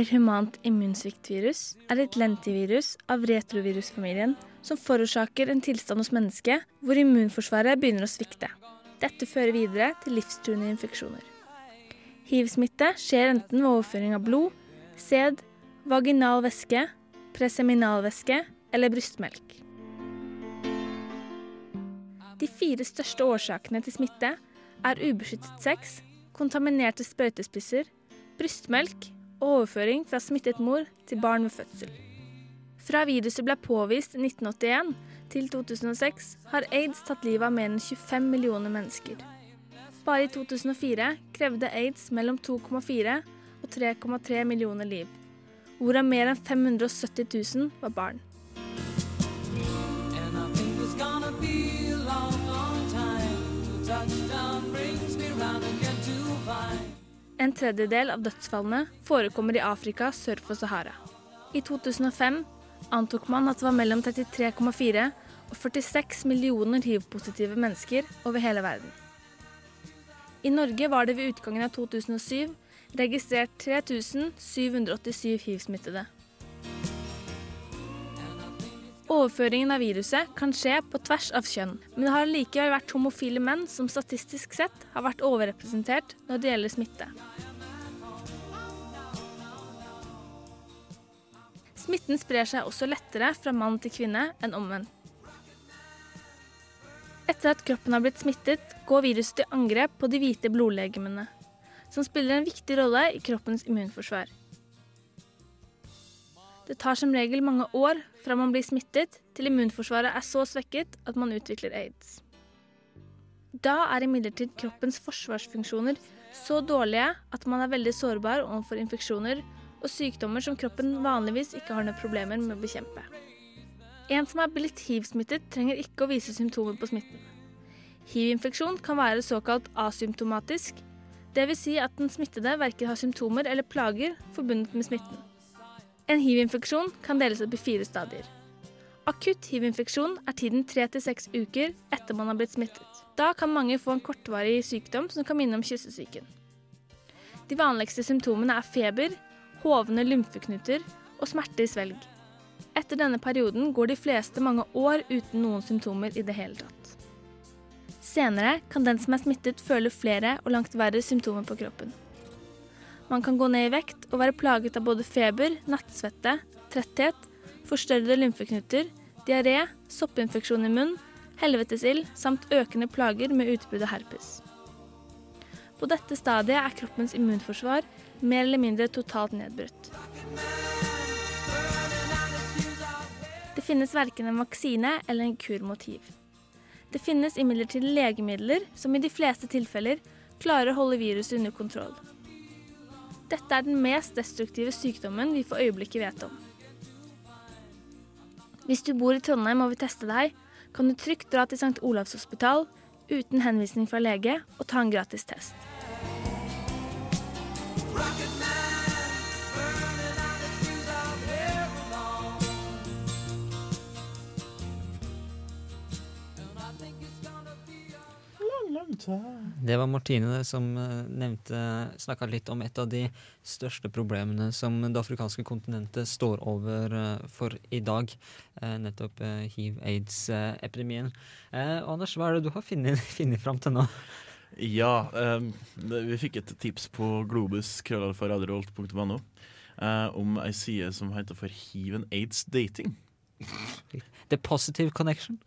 eller humant immunsviktvirus, er et lentivirus av retrovirusfamilien som forårsaker en tilstand hos mennesket hvor immunforsvaret begynner å svikte. Dette fører videre til livstruende infeksjoner. Hiv-smitte skjer enten ved overføring av blod, sæd, vaginal væske, preseminal væske eller brystmelk. De fire største årsakene til smitte er ubeskyttet sex, kontaminerte sprøytespisser, brystmelk overføring fra smittet mor til barn ved fødsel. Fra viruset ble påvist i 1981 til 2006 har aids tatt livet av mer enn 25 millioner mennesker. Bare i 2004 krevde aids mellom 2,4 og 3,3 millioner liv, hvorav mer enn 570 000 var barn. En tredjedel av dødsfallene forekommer i Afrika sør for Sahara. I 2005 antok man at det var mellom 33,4 og 46 millioner hiv-positive mennesker over hele verden. I Norge var det ved utgangen av 2007 registrert 3787 hiv-smittede. Overføringen av viruset kan skje på tvers av kjønn, men det har likevel vært homofile menn som statistisk sett har vært overrepresentert når det gjelder smitte. Smitten sprer seg også lettere fra mann til kvinne enn omvendt. Etter at kroppen har blitt smittet, går viruset til angrep på de hvite blodlegemene, som spiller en viktig rolle i kroppens immunforsvar. Det tar som regel mange år fra man blir smittet til immunforsvaret er så svekket at man utvikler aids. Da er imidlertid kroppens forsvarsfunksjoner så dårlige at man er veldig sårbar overfor infeksjoner og sykdommer som kroppen vanligvis ikke har noen problemer med å bekjempe. En som er blitt hiv-smittet, trenger ikke å vise symptomer på smitten. Hiv-infeksjon kan være såkalt asymptomatisk, dvs. Si at den smittede verken har symptomer eller plager forbundet med smitten. En hiv-infeksjon kan deles opp i fire stadier. Akutt hiv-infeksjon er tiden tre til seks uker etter man har blitt smittet. Da kan mange få en kortvarig sykdom som kan minne om kyssesyken. De vanligste symptomene er feber, hovne lymfeknuter og smerte i svelg. Etter denne perioden går de fleste mange år uten noen symptomer i det hele tatt. Senere kan den som er smittet føle flere og langt verre symptomer på kroppen. Man kan gå ned i vekt og være plaget av både feber, nattsvette, tretthet, forstørrede lymfeknuter, diaré, soppinfeksjon i munn, helvetesild samt økende plager med utbrudd av herpes. På dette stadiet er kroppens immunforsvar mer eller mindre totalt nedbrutt. Det finnes verken en vaksine eller en kur mot hiv. Det finnes imidlertid legemidler som i de fleste tilfeller klarer å holde viruset under kontroll. Dette er den mest destruktive sykdommen vi for øyeblikket vet om. Hvis du bor i Trondheim og vil teste deg, kan du trygt dra til St. Olavs hospital uten henvisning fra lege og ta en gratis test. Det var Martine som eh, nevnte snakka litt om et av de største problemene som det afrikanske kontinentet står over eh, for i dag. Eh, nettopp hiv-aids-epidemien. Anders, hva er det du har funnet [laughs] fram til nå? Ja, det, vi fikk et tips på globus krøllalfa.radiorevolt.no eh, om ei side som heter for hiv and aids dating. [laughs] The Positive Connection.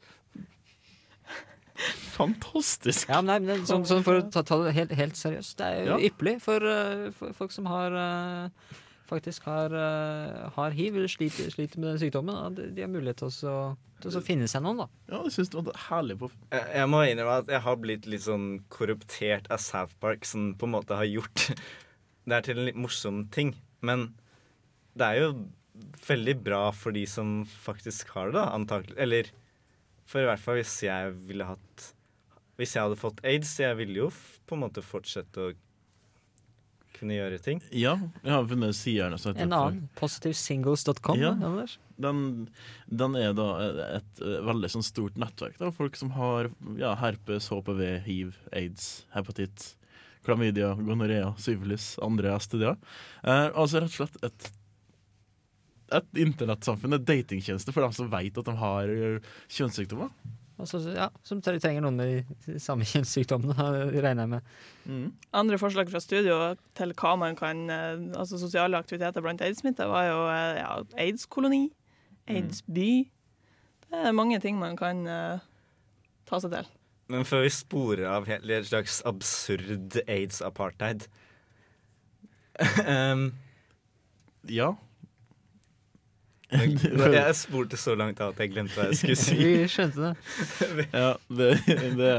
Fantastisk! Ja, nei, men sånn, sånn for å ta, ta det helt, helt seriøst. Det er jo Ja. ypperlig for, eh, for folk som har eh, faktisk har, eh, har hiv eller sliter, sliter med den sykdommen. at De har mulighet til å, til å finne seg noen, da. Ja, jeg syns det var herlig på Jeg, jeg må innrømme at jeg har blitt litt sånn korruptert av South Park, som på en måte har gjort [laughs] det er til en litt morsom ting. Men det er jo veldig bra for de som faktisk har det, da, antakelig. Eller for i hvert fall hvis jeg ville hatt Hvis jeg hadde fått aids, jeg ville jo på en måte fortsette å kunne gjøre ting. Ja, jeg har funnet siderne som heter En annen. Positivesingles.com. Ja. Den, den er da et, veldig sånn stort nettverk. Da. Folk som har ja, herpes, HPV, hiv, aids, hepatitt, klamydia, gonorea, syfilis, andre STD-er. Eh, altså rett og slett et et internettsamfunn, et datingtjeneste for dem som vet at de har kjønnssykdommer. Altså, ja, som trenger noen med de samme kjønnssykdommene, regner jeg med. Andre forslag fra studio til hva man kan eh, Altså sosiale aktiviteter blant aids-smitta, var jo eh, ja, aids-koloni, aids-by. Det er mange ting man kan uh, ta seg til. Men før vi sporer av helt et slags absurd aids-apartheid [laughs] um, Ja. Jeg, jeg spurte så langt av at jeg glemte hva jeg skulle [laughs] si. Vi skjønte det. [laughs] ja, det, det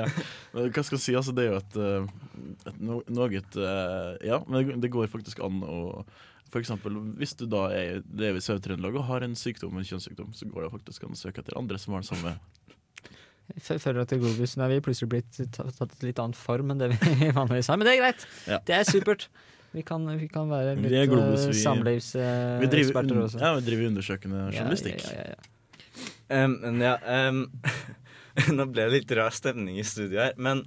men Hva skal jeg si? Altså, det er jo et, eh, et noe eh, Ja, men det går faktisk an å for eksempel, hvis du da er, lever i Sør-Trøndelag og har en sykdom, en kjønnssykdom, så går det faktisk an å søke etter andre som har den samme Jeg føler at Globusen er vi plutselig blitt tatt et litt annen form enn det vi [laughs] vanligvis har. Men det er greit. Ja. Det er supert. Vi kan, vi kan være litt Vi uh, vi- samlivseksperter un- også. ja, vi driver undersøkende journalistikk. Ja, ja, ja, Um, men ja um, [laughs] Nå ble det litt rar stemning i studio her, men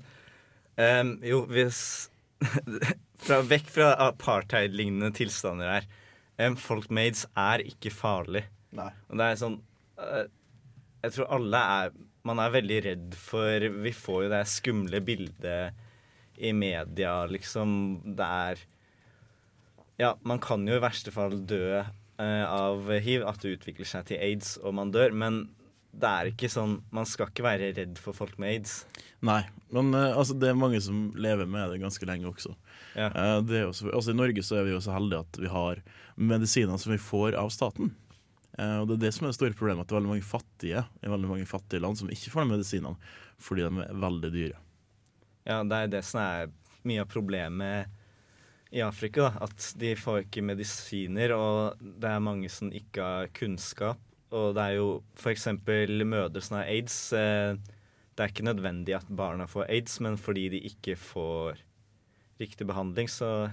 um, jo, hvis [laughs] fra, Vekk fra apartheid-lignende tilstander her. Um, folk med er ikke farlig. Nei. Og det er sånn uh, Jeg tror alle er Man er veldig redd for Vi får jo det skumle bildet i media, liksom. Det er Ja, man kan jo i verste fall dø eh, av hiv, at det utvikler seg til aids og man dør, men det er ikke sånn Man skal ikke være redd for folk med aids. Nei, men eh, altså, det er mange som lever med det ganske lenge også. Ja. Eh, det er jo altså, I Norge så er vi jo så heldige at vi har medisiner som vi får av staten. Og Det er det som er det store problemet, at det er veldig mange fattige i veldig mange fattige land som ikke får de medisinene fordi de er veldig dyre. Ja, det er det som er mye av problemet i Afrika. Da. At de får ikke medisiner, og det er mange som ikke har kunnskap. Og det er jo f.eks. mødre som har aids. Eh, det er ikke nødvendig at barna får aids, men fordi de ikke får riktig behandling, så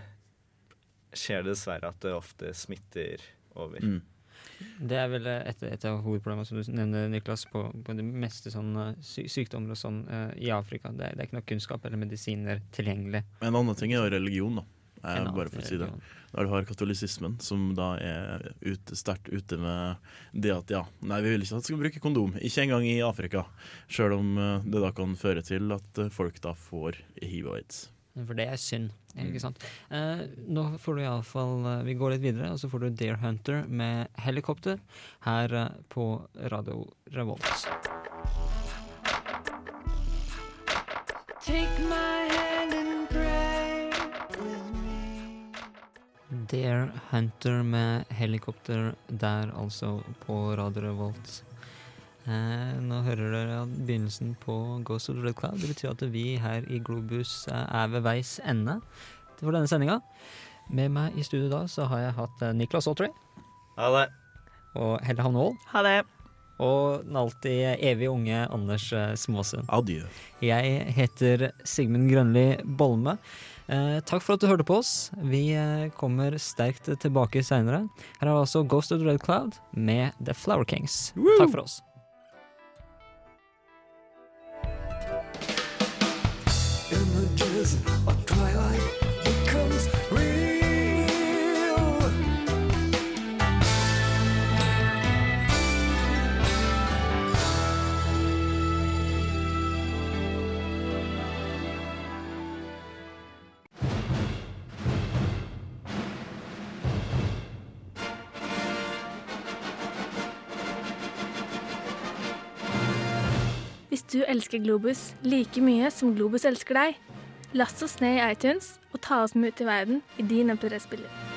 skjer det dessverre at det ofte smitter over. Mm. Det er vel et, et av hovedproblemene som du nevner, Niklas, på, på de meste sånn eh, sy sykdommer og sånn uh, i Afrika. Det, er- det er ikke noe kunnskap eller medisiner tilgjengelig. En annen ting er jo religion, da. Eh, bare for å si det. Der du har katolisismen, som da er ut, sterkt ute med det at ja, nei, vi vil ikke at du skal bruke kondom. Ikke engang i Afrika. Sjøl om eh, det da kan føre til at eh, folk da får hiv og aids. For det er synd. Mm. ikke sant? Eh, nå får du iallfall uh, Vi går litt videre, og så får du Deer Hunter med helikopter her eh, på Radio Revolt. Take my me. Air Hunter med helikopter der, altså, på Radio Revolt. Eh, nå hører dere begynnelsen på Ghost of the Red Cloud. Det betyr at vi her i Globus eh, er ved veis ende for denne sendinga. Med meg i studio da så har jeg hatt eh, Niklas Autry. Ha det. Og Helle Havnvold. Ha det. Og den alltid evig unge Anders eh, Småsund. Adjø. Jeg heter Sigmund Grønli Bolme. Eh, takk for at du hørte på oss. Vi eh, kommer sterkt tilbake seinere. Her er altså Ghost of the Red Cloud med The Flower Kings. Takk for oss. Du elsker Globus like mye som Globus elsker deg, last oss ned i iTunes og ta oss med ut i verden i din MP3-spiller.